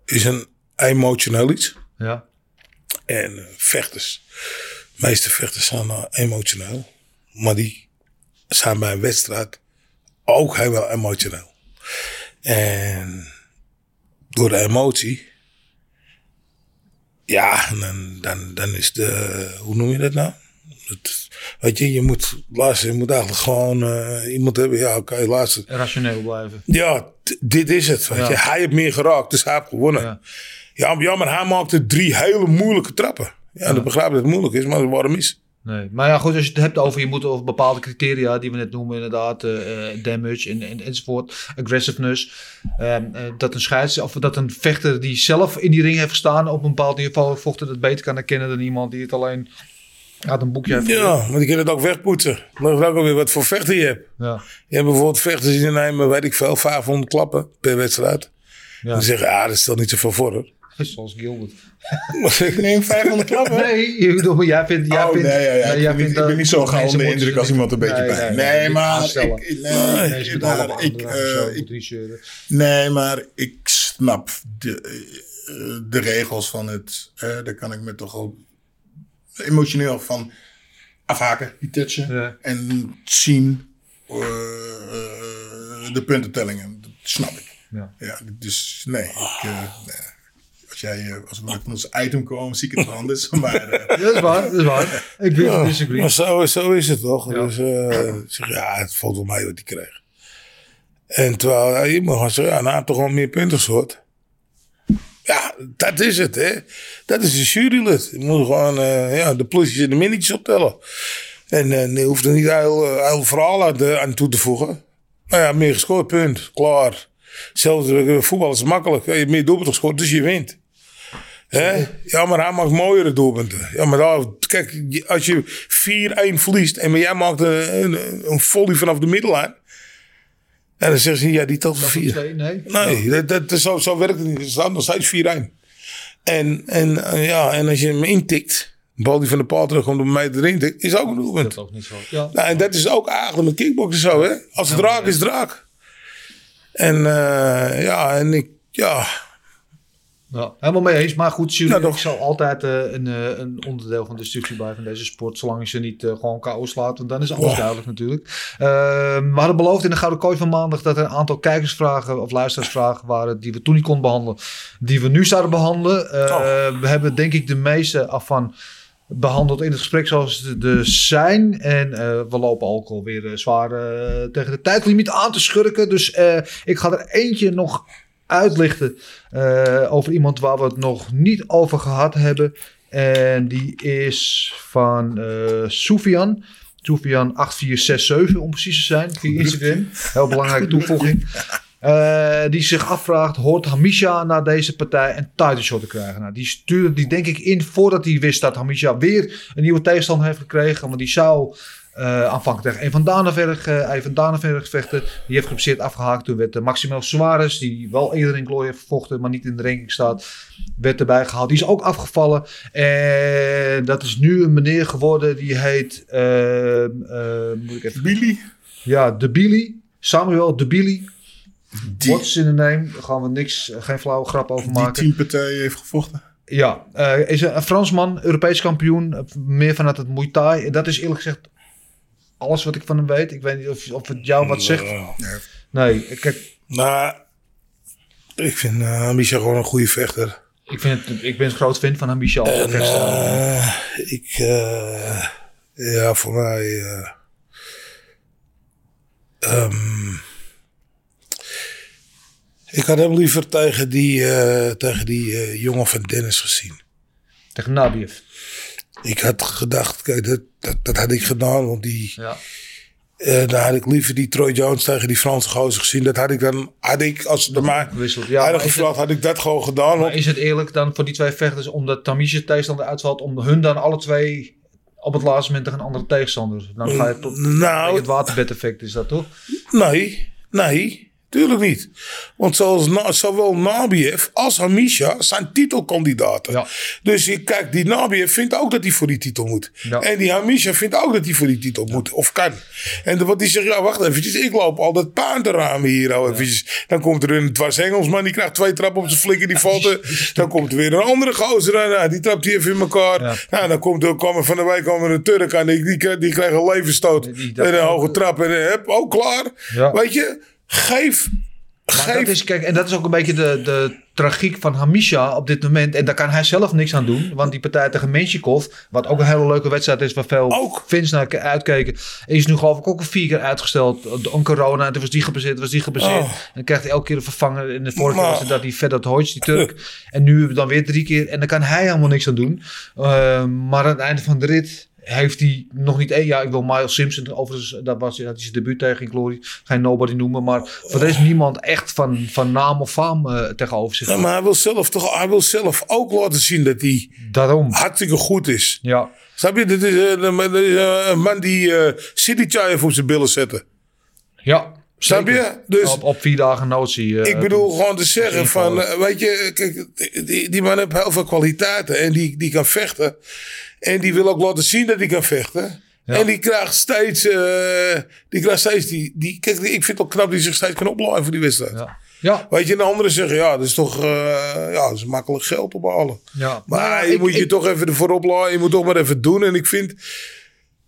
is een emotioneel iets. Ja. En vechters, de meeste vechters zijn emotioneel. Maar die zijn bij een wedstrijd ook heel emotioneel. En door de emotie, ja, dan, dan, dan is de, hoe noem je dat nou? Het, weet je, je moet, luister, je moet eigenlijk gewoon eh, iemand hebben, ja, oké, luister. Rationeel blijven. Ja, dit is het. Weet Ja. je. Hij heeft meer geraakt, dus hij heeft gewonnen. Ja. Ja. ja, maar hij maakte drie hele moeilijke trappen. Ja, dan begrijp ik dat het moeilijk is, maar waarom is? Nee. Maar ja, goed, als je het hebt over, je moet over bepaalde criteria die we net noemen, inderdaad, eh, eh, damage en, en, enzovoort, aggressiveness. ehm, eh, dat een scheids, of dat een vechter die zelf in die ring heeft gestaan op een bepaald niveau vochten, dat beter kan herkennen dan iemand die het alleen uit een boekje heeft. Ja, maar die kunnen het ook wegpoetsen. Ligt er ook alweer wat voor vechter je hebt. Ja. Je hebt bijvoorbeeld vechters die nemen, weet ik veel, 500 klappen per wedstrijd. Ja. Dan zeggen, ja, dat stelt niet zoveel voor. hoor. Zoals Gilbert. Ik neem 500 klappen. Nee, je bedoel, jij vindt... Jij oh, vindt, nee, ja, ja. nee, ik, niet, ik ben niet zo gauw onder de indruk als iemand een beetje nee, bij. nee, Nee, maar ik, nee, Mensen ik, ik, eh, ik, nee, maar ik snap de, eh, de regels van het. eh, daar kan ik me toch al emotioneel van afhaken, die touchen. Ja. En zien eh, de puntentellingen. Dat snap ik. Ja. Ja, dus nee. Ik, eh, nee. Als jij eh, als we met ons item komen, zie ik het anders. Maar eh, Dat is waar, dat is waar. Ik wil Ja, disagree. maar zo, zo is het toch? Ja. Dus eh, ik zeg, ja, het valt wel mee wat hij kreeg. En terwijl ja, je gewoon zeggen, ja, nou, hij toch wel meer punten gescoord. Ja, dat is het, hè. Dat is een jurylid. Je moet gewoon eh, ja, de plusjes en de minnetjes optellen. En eh, je hoeft er niet heel, heel verhaal aan, de- aan toe te voegen. Nou ja, meer gescoord, punt. Klaar. Zelfs voetbal is makkelijk. Je hebt meer doelpunten gescoord, dus je wint. Hè? Ja, maar hij maakt mooiere doelpunten. Ja, maar daar, kijk, als je 4-1 verliest en maar jij maakt een, een, een volley vanaf de middellijn. En dan zeggen ze, ja, die telt voor 4. Nee, nee. Dat, zo, zo werkt het niet. Het staat nog steeds 4-1. En, en, eh, ja, en als je hem intikt, een bal die van de paal terugkomt op mij erin tikt, is ook een doelpunt. Dat is ook niet zo. Ja. Nou, en dat is ook eigenlijk met kickboksen zo, hè. Als het raak is, draak. En eh, ja, en ik, ja, Ja, helemaal mee eens. Maar goed, Ja, toch. zal altijd eh, een, eh, een onderdeel van de discussie blijven van deze sport. Zolang je ze niet eh, gewoon KO slaat. Want dan is alles duidelijk natuurlijk. We hadden beloofd in de Gouden Kooi van maandag dat er een aantal kijkersvragen of luisteraarsvragen waren die we toen niet konden behandelen. Die we nu zouden behandelen. Eh, Oh. We hebben denk ik de meeste af van behandeld in het gesprek zoals ze er zijn. En we lopen ook alweer zwaar tegen de tijdlimiet aan te schurken. Dus ik ga er eentje nog uitlichten eh, over iemand waar we het nog niet over gehad hebben. En die is van eh Soufian. Soufian 8467 om precies te zijn. Via Instagram. Heel belangrijke toevoeging. Eh, die zich afvraagt, hoort Hamisha na deze partij een title shot te krijgen? Nou, die stuurde die denk ik in voordat hij wist dat Hamisha weer een nieuwe tegenstander heeft gekregen. Want die zou Eh, aanvankelijk tegen een van Danenberg, eh een van Danenberg vechten. Die heeft geblesseerd afgehaakt. Toen werd uh, Maximal Suarez, die wel eerder in Glory heeft gevochten, maar niet in de ranking staat, werd erbij gehaald. Die is ook afgevallen. En dat is nu een meneer geworden, die heet, eh, eh, moet ik even... Billy? Ja, De Billy. Samuel De Billy. What's in the name? Daar gaan we niks, geen flauwe grap over Die maken. tien partijen heeft gevochten. Ja, eh, is een, Fransman, Europees kampioen, eh, meer vanuit het Muay Thai. Dat is eerlijk gezegd alles wat ik van hem weet. Ik weet niet of, of het jou wat zegt. Nee, kijk, Nou, ik vind uh, gewoon een goede vechter. ik, vind het, ik ben een groot fan van als En, vechter. eh, ik, eh, ja, voor mij. eh, ehm, ik had hem liever tegen die, eh, tegen die eh, jongen van Dennis gezien. Tegen Nabiev. Ik had gedacht, kijk, dat, dat, dat had ik gedaan, want die, Ja. eh, dan had ik liever die Troy Jones tegen die Franse gozer gezien. Dat had ik dan, had ik, als de. Ja, maar is gevraagd, had ik dat gewoon gedaan. Maar is het eerlijk dan voor die twee vechters, omdat Tamisha tegenstander uitvalt, om hun dan alle twee op het laatste moment tegen een andere tegenstander? Dan ga je tot nou, het waterbed effect, is dat toch? Nee, nee, tuurlijk niet. Want zoals Na- zowel Nabiev als Hamisha zijn titelkandidaten. Ja. Dus je, kijk, die Nabiev vindt ook dat hij voor die titel moet. Ja. En die Hamisha vindt ook dat hij voor die titel moet. Of kan. En de- wat die zegt, ja wacht eventjes, ik loop al dat paard ramen hier al eventjes. Dan komt er een dwars Engelsman, die krijgt twee trappen op zijn flikker, die valt er. Dan komt er weer een andere gozer aan, nou, die trapt die even in elkaar. Nou, dan komt er, kwam er van de er een Turk aan, die, die, krijgt- die krijgt een levensstoot. Die- en een hoge trap en eh, hup, ook klaar. Weet je, geef. Maar geef dat is, kijk, en dat is ook een beetje de, de tragiek van Hamisha op dit moment. En daar kan hij zelf niks aan doen. Want die partij tegen Menshikov, wat ook een hele leuke wedstrijd is, waar veel Ook. naar ke- uitkeken, is nu geloof ik ook een vier keer uitgesteld. Door corona, en toen was die gebaseerd, was die gebaseerd. Oh. En dan krijgt hij elke keer een vervanger. In de vorige keer Maar- was het dat die Vedat Hoyts, die Turk. en nu dan weer drie keer. En dan kan hij helemaal niks aan doen. Uh, maar aan het einde van de rit heeft hij nog niet één. Ja, ik wil Miles Simpson. Overigens, dat was dat hij zijn debuut tegen Glory. Geen nobody noemen. Maar voor deze niemand echt van, van naam of faam uh, tegenover zich. Ja, maar hij wil zelf toch, hij wil zelf ook laten zien dat hij Daarom. hartstikke goed is. Ja. Snap je? Dit is, uh, is uh, een man die uh, City Chayev op zijn billen zetten. Ja. Snap je? Dus op, op vier dagen notie. Uh, ik bedoel gewoon te zeggen van, uh, weet je, kijk, die, die man heeft heel veel kwaliteiten en die, die kan vechten. En die wil ook laten zien dat hij kan vechten. Ja. En die krijgt steeds, uh, die krijgt steeds die, die, kijk, ik vind het ook knap dat hij zich steeds kan opleiden voor die wedstrijd. Ja. Ja. Weet je, en de anderen zeggen, ja, dat is toch, uh, ja, dat is makkelijk geld ophalen. Ja. Maar, maar je ik, moet je toch even ervoor opladen, je moet toch maar even doen. En ik vind,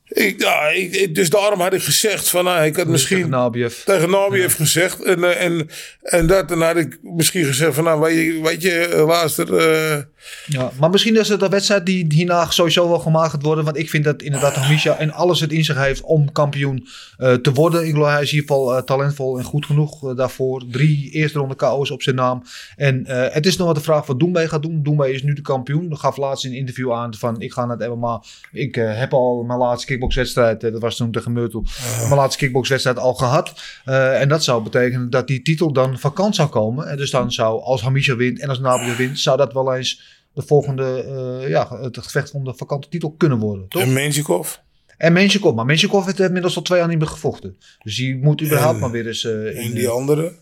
ik, ja, ik, dus daarom had ik gezegd van, nou, ik had misschien tegen Nabiev, tegen Nabiev ja. gezegd. En, en, en dat, en had ik misschien gezegd van, nou, weet je, weet je luister. Uh, ja, maar misschien is het een wedstrijd die hierna sowieso wel gemaakt gaat worden. Want ik vind dat inderdaad Hamisha en alles het in zich heeft om kampioen uh, te worden. Ik geloof hij is in ieder geval uh, talentvol en goed genoeg daarvoor. Drie eerste ronde KO's op zijn naam. En het is nog wat de vraag wat Doembe gaat doen. Doembe is nu de kampioen. Dat gaf laatst in een interview aan van ik ga naar het MMA. Ik heb al mijn laatste kickboxwedstrijd, dat was toen tegen Myrtle, mijn laatste kickboxwedstrijd al gehad. en dat zou betekenen dat die titel dan vakant zou komen. En dus dan zou, als Hamisha wint en als Nabia wint, zou dat wel eens de volgende, uh, ja, het gevecht om de vakante titel kunnen worden. Toch? En Menshikov? En Menshikov, maar Menshikov heeft inmiddels al twee jaar niet meer gevochten. Dus die moet überhaupt en, maar weer eens... Uh, en die andere?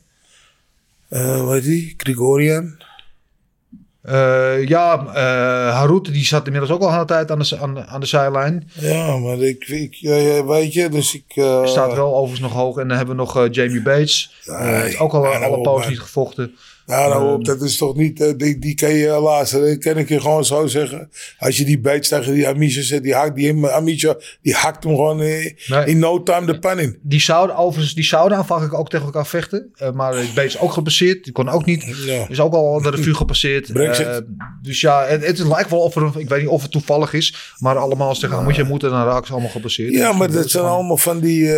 Uh, hoe heet die? Grigorian? Uh, ja, uh, Harut die zat inmiddels ook al een tijd aan de, aan, aan de zijlijn. Ja, maar ik, ik ja, weet je, dus ik... Uh, Staat wel overigens nog hoog. En dan hebben we nog Jamie Bates. Ja, is ook al ja, alle poos niet gevochten. Ja, nou op, dat is toch niet, die, die kan je helaas, dat kan ik je gewoon zo zeggen. Als je die Bates tegen die Amisha zet, die hakt, die Amisha, die hakt hem gewoon in, nee. in no time de pan in. Die zouden overigens, die zouden aanvankelijk ook tegen elkaar vechten. Uh, maar Bates ook gepasseerd, die kon ook niet. Ja. Is ook al de revue gepasseerd. Uh, dus ja, het, het lijkt wel of er, ik weet niet of het toevallig is, maar allemaal als tegen, moet je moeten, dan raken ze allemaal gepasseerd. Ja, maar dat zijn allemaal van die,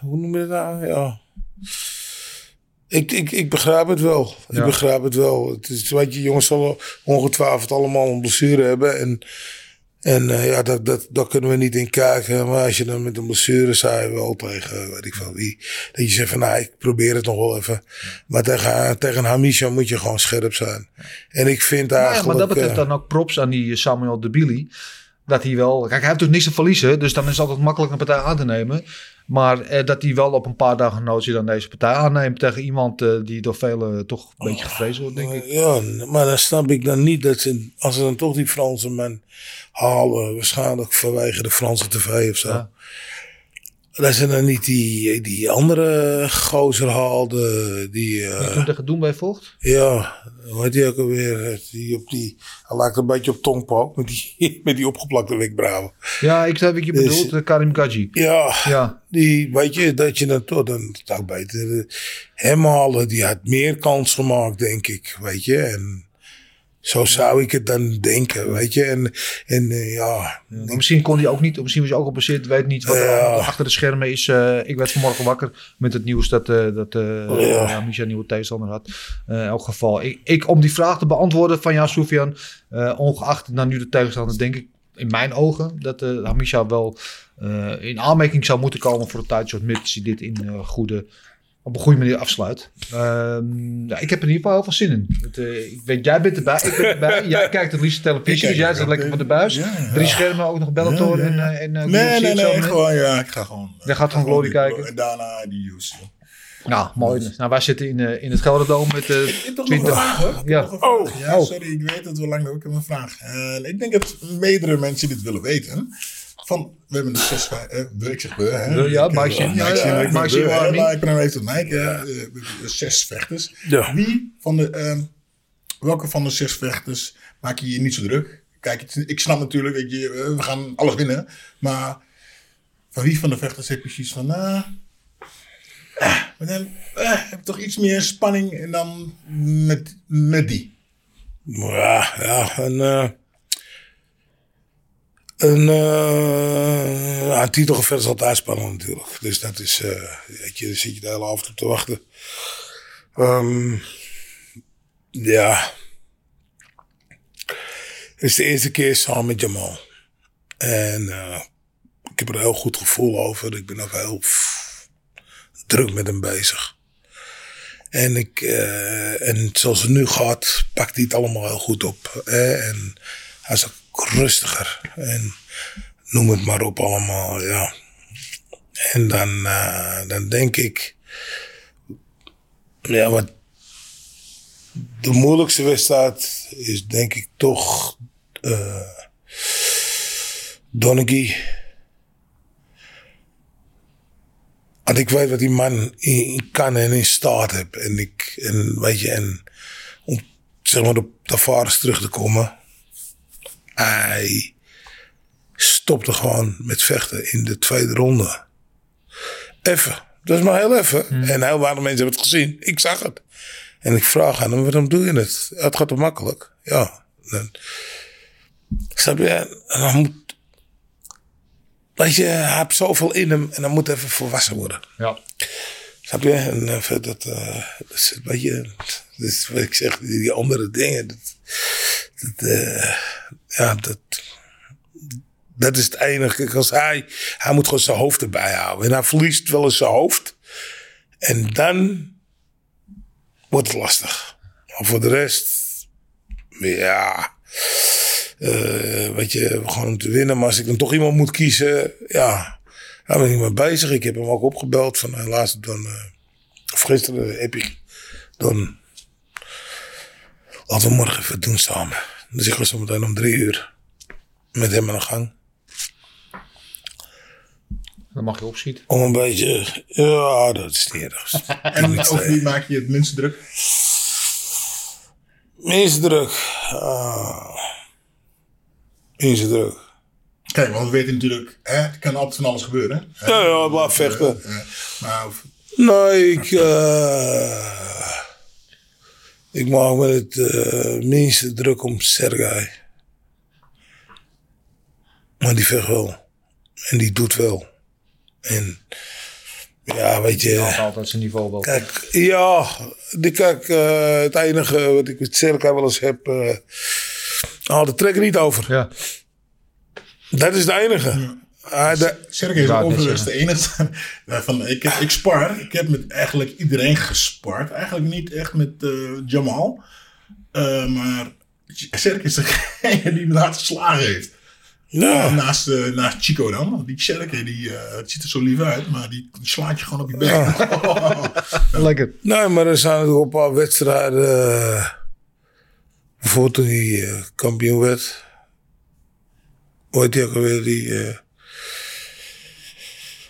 hoe noem je dat nou? Ja. Ik, ik, ik begrijp het wel. Ja. Ik begrijp het wel. Het is, weet je, jongens zullen ongetwijfeld allemaal een blessure hebben. En, en uh, ja, dat, dat, dat kunnen we niet in kijken. Maar als je dan met een blessure zei wel tegen, weet ik van wie. Dat je zegt van, nou, ik probeer het nog wel even. Maar tegen, tegen Hamisha moet je gewoon scherp zijn. En ik vind eigenlijk... Ja, maar dat betreft uh, dan ook props aan die Samuel de Billy. dat hij wel... Kijk, hij heeft natuurlijk niks te verliezen. Dus dan is het altijd makkelijk een partij aan te nemen. Maar eh, dat hij wel op een paar dagen notie dan deze partij aanneemt tegen iemand eh, die door velen toch een beetje gevreesd wordt, denk ik. Ja, maar dan snap ik dan niet dat ze, als ze dan toch die Franse man halen, waarschijnlijk vanwege de Franse tv of zo. Ja. Dat ze dan niet die, die andere gozer haalden, die, Die toen tegen Doen bij vocht. ja, hoe heet die ook alweer? Die op die, hij lijkt een beetje op Tongpo, met die, met die opgeplakte wenkbrauwen. Ja, ik snap wat je Dus- bedoelt. eh, Karim Gadji. Ja, Ja, die, weet je, dat je dan toch, dan zou beter eh, hem halen. Die had meer kans gemaakt, denk ik, weet je. En zo zou ik het dan denken, weet je. En, en eh, ja, misschien kon hij ook niet, misschien was hij ook op bezit, weet niet wat er achter de schermen is. Eh, ik werd vanmorgen wakker met het nieuws dat, eh dat Ja. een nieuwe tegenstander had. In elk geval, ik, ik, om die vraag te beantwoorden van jou, Soufian, eh, ongeacht naar nu de tegenstander, denk ik in mijn ogen dat Hamisha wel in aanmerking zou moeten komen voor de tijdshot, mits hij dit in goede, op een goede manier afsluit. Ehm, ja, ik heb er in ieder geval heel veel zin in. Het, eh, ik weet, jij bent erbij, ik ben erbij. jij kijkt het liefst televisie, dus jij ook zit lekker voor de buis. Ja, ja. Drie schermen, ook nog Bellator en, eh, en eh, Nee, nee, nee. hè? Gewoon, ja, ik ga gewoon. Jij gaat gewoon Glory kijken? En daarna die UFC. Ja, mooi. Nou, wij zitten in, in het Gelderdoom met Ik heb toch nog 20. een vraag, hoor. Ik heb Ja. nog. Oh, ja, sorry, ik weet dat we lang lopen. Ik heb een vraag. Ik denk dat meerdere mensen dit willen weten. Van, we hebben de zes, eh, we, ik zeg we, hè. Ja, Shin, ja, ja, Army. maar ik ben even tot Mike. Ja, Eh, dus zes vechters. Ja. Wie van de, ehm, welke van de zes vechters maak je je niet zo druk? Kijk, ik snap natuurlijk, weet je, eh, we gaan alles winnen. Maar van wie van de vechters heb je precies van, nou, eh, maar dan eh, heb je toch iets meer spanning en dan met, met die. Ja, ja, eh een, eh ja, titelgevecht is altijd spannend natuurlijk. Dus dat is, weet je, zit je de hele avond op te wachten. Ehm, ja. Het is de eerste keer samen met Jamal. En eh, ik heb er een heel goed gevoel over. Ik ben ook heel druk met hem bezig. En, ik, en zoals het nu gaat, pakt hij het allemaal heel goed op. Hè? En hij is rustiger. En noem het maar op allemaal, ja. En dan, eh, dan denk ik... Ja, wat de moeilijkste wedstrijd is denk ik toch... eh Donnegy. Want ik weet wat die man in, kan en in staat heeft. En ik, en weet je, en om zeg maar op de terug te komen. Hij stopte gewoon met vechten in de tweede ronde. Even. Dat is maar heel even. En heel weinig mensen hebben het gezien. Ik zag het. En ik vraag aan hem, waarom doe je het? Het gaat toch makkelijk? Ja. Dan, snap je? Dan moet... Weet je, hij heeft zoveel in hem en dan moet even volwassen worden. Ja. Snap je? En eh, dat beetje, dat is wat ik zeg, die, andere dingen. Dat, dat, eh, ja, dat, dat is het enige. Als hij, hij moet gewoon zijn hoofd erbij houden. En hij verliest wel eens zijn hoofd. En dan wordt het lastig. Maar voor de rest, ja. weet je, gewoon om te winnen. Maar als ik dan toch iemand moet kiezen, ja. Daar ben ik mee bezig. Ik heb hem ook opgebeld van helaas dan. eh, of gisteren heb ik dan. Laten we morgen even doen samen. Dus ik ga zo meteen om drie uur met hem aan de gang. Dan mag je opschieten. Om een beetje. Ja, dat is niet erg. En over wie maak je het minste druk? Minst druk. Ah. Minst druk. Kijk, want we weten natuurlijk, hè, er kan altijd van alles gebeuren. hè. Ja, ja, blijf vechten. Maar of- Nee, ik. eh ik maak me het eh, minste druk om Sergej. Maar die vecht wel. En die doet wel. En. Ja, weet je. Hij had altijd zijn niveau wel. Kijk, ja, die, kijk, eh, het enige wat ik met Sergej wel eens heb. eh haal de trekker niet over. Ja. Dat is het enige. Ah, de- Sergej is Ja, overigens de enige. van, ik, ik spar. Ik heb met eigenlijk iedereen gespart. Eigenlijk niet echt met eh, Jamal. Eh, maar Sergej is degene die me hard geslagen heeft. Ja. Naast, eh, naast Chico dan. Want Die Sherke, die eh, het ziet er zo lief uit. Maar die, die slaat je gewoon op je bek. Lekker. Nee, maar er zijn natuurlijk een paar wedstrijden. eh, bijvoorbeeld toen hij kampioen werd. Heet die ook alweer? Die. eh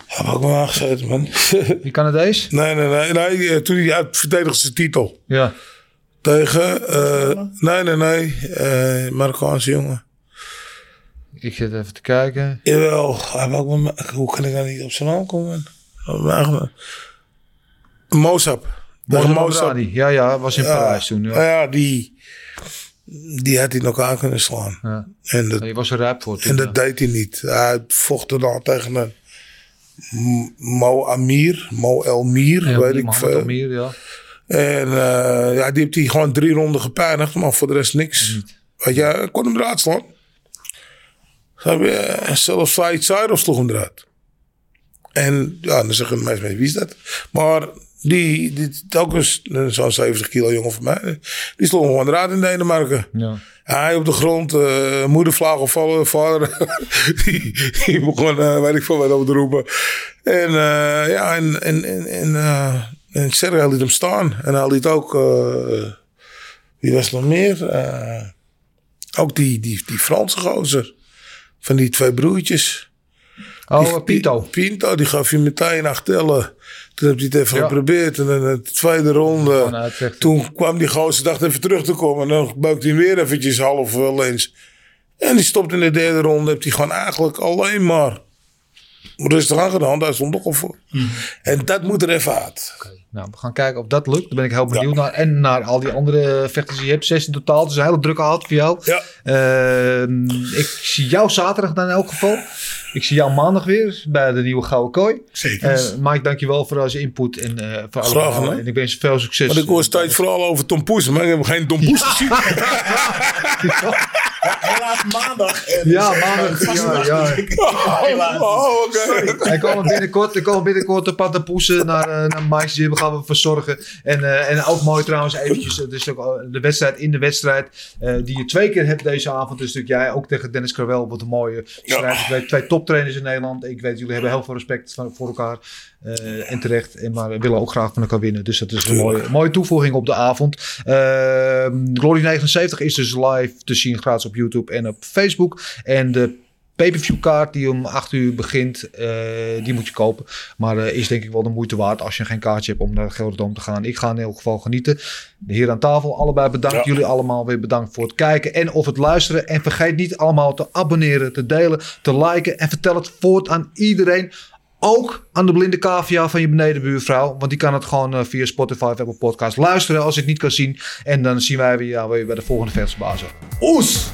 heb ik me aangezeten, man. Die Canadees? nee, nee, nee. nee eh, toen hij uit verdedigde zijn titel. Ja. Tegen. eh, nee, nee, nee. eh Marokkaanse jongen. Ik zit even te kijken. Jawel. wou ook Hoe kan ik nou niet op zijn naam komen? Mozap. Mozap. Ja, ja, was in Parijs toen. Ja. ja, die, die had hij nog aan kunnen slaan. Ja. En dat, Je was er voor toen. en dat ja. deed hij niet. Hij vocht er dan tegen een Mo Amir, Mo Elmir, Ja, weet ik veel. Amir, ja. En eh, ja, die heeft hij gewoon drie ronden gepijnigd, maar voor de rest niks. Weet je, hij kon hem eruit slaan. En zelfs Said Sairov sloeg hem eruit. En ja, dan zeggen de mensen, wie is dat? Maar die, die telkens, zo'n 70 kilo jongen van mij, die hem gewoon eruit in Denemarken. ja. Hij op de grond, eh moeder vlaag vallen, vader. die, die begon, eh, weet ik veel wat op te roepen. En eh, ja, en, en, en, en, en Sergej liet hem staan. En hij liet ook, wie was er nog meer? Ook die, die, die Franse gozer. Van die twee broertjes. Oh, Die- Pinto. die- Pinto, die gaf je meteen acht tellen. Toen heb hij het even Ja. geprobeerd. En dan de tweede ronde. uitvechten. Toen kwam die gozer, dacht even terug te komen. En dan buikte hij weer eventjes half eh, links. En die stopt in de derde ronde. Heeft hij gewoon eigenlijk alleen maar rustig aan gedaan. Daar stond nog al voor. Mhm. En dat moet er even uit. Nou, we gaan kijken of dat lukt. Daar ben ik heel benieuwd naar. En naar al die andere vechters die je hebt. Zes in totaal. Dus een hele drukke avond voor jou. Ja. Ehm, ik zie jou zaterdag dan in elk geval. Ik zie jou maandag weer bij de nieuwe Gouden Kooi. Zeker. Eh Mike, dankjewel voor onze input en eh voor Graag gedaan. En ik wens je veel succes. Want ik hoor steeds vooral over Tom Poes. Maar ik heb geen Tom Poes gezien. Helaas maandag. Ja, dus, eh, maandag, ja, ja. dus ik- Oh, Helaas. oh, oké. Hij komen binnenkort, er komen binnenkort een paar poesen naar, eh, naar Mike's Gym. Gaan we verzorgen. En, eh, en ook mooi trouwens eventjes. Het is ook eh, de wedstrijd in de wedstrijd. eh, die je twee keer hebt deze avond. Dus natuurlijk jij ook tegen Dennis Krawel. Wat een mooie strijd. Ik weet twee toptrainers in Nederland. Ik weet jullie hebben heel veel respect van, voor elkaar. Eh, en terecht. En maar we willen ook graag van elkaar winnen. Dus dat is een mooie, mooie toevoeging op de avond. Ehm, Glory 79 is dus live te zien gratis op YouTube en op Facebook. En de pay-per-view kaart die om 8 uur begint, eh, die moet je kopen. Maar eh, is denk ik wel de moeite waard als je geen kaartje hebt om naar Gelderdoom te gaan. Ik ga in elk geval genieten. De heren aan tafel, allebei bedankt. Ja. Jullie allemaal weer bedankt voor het kijken en of het luisteren. En vergeet niet allemaal te abonneren, te delen, te liken. En vertel het voort aan iedereen. Ook aan de blinde cavia van je benedenbuurvrouw. Want die kan het gewoon eh, via Spotify of Apple Podcast luisteren als ik niet kan zien. En dan zien wij weer, weer bij de volgende versbazen. Oes!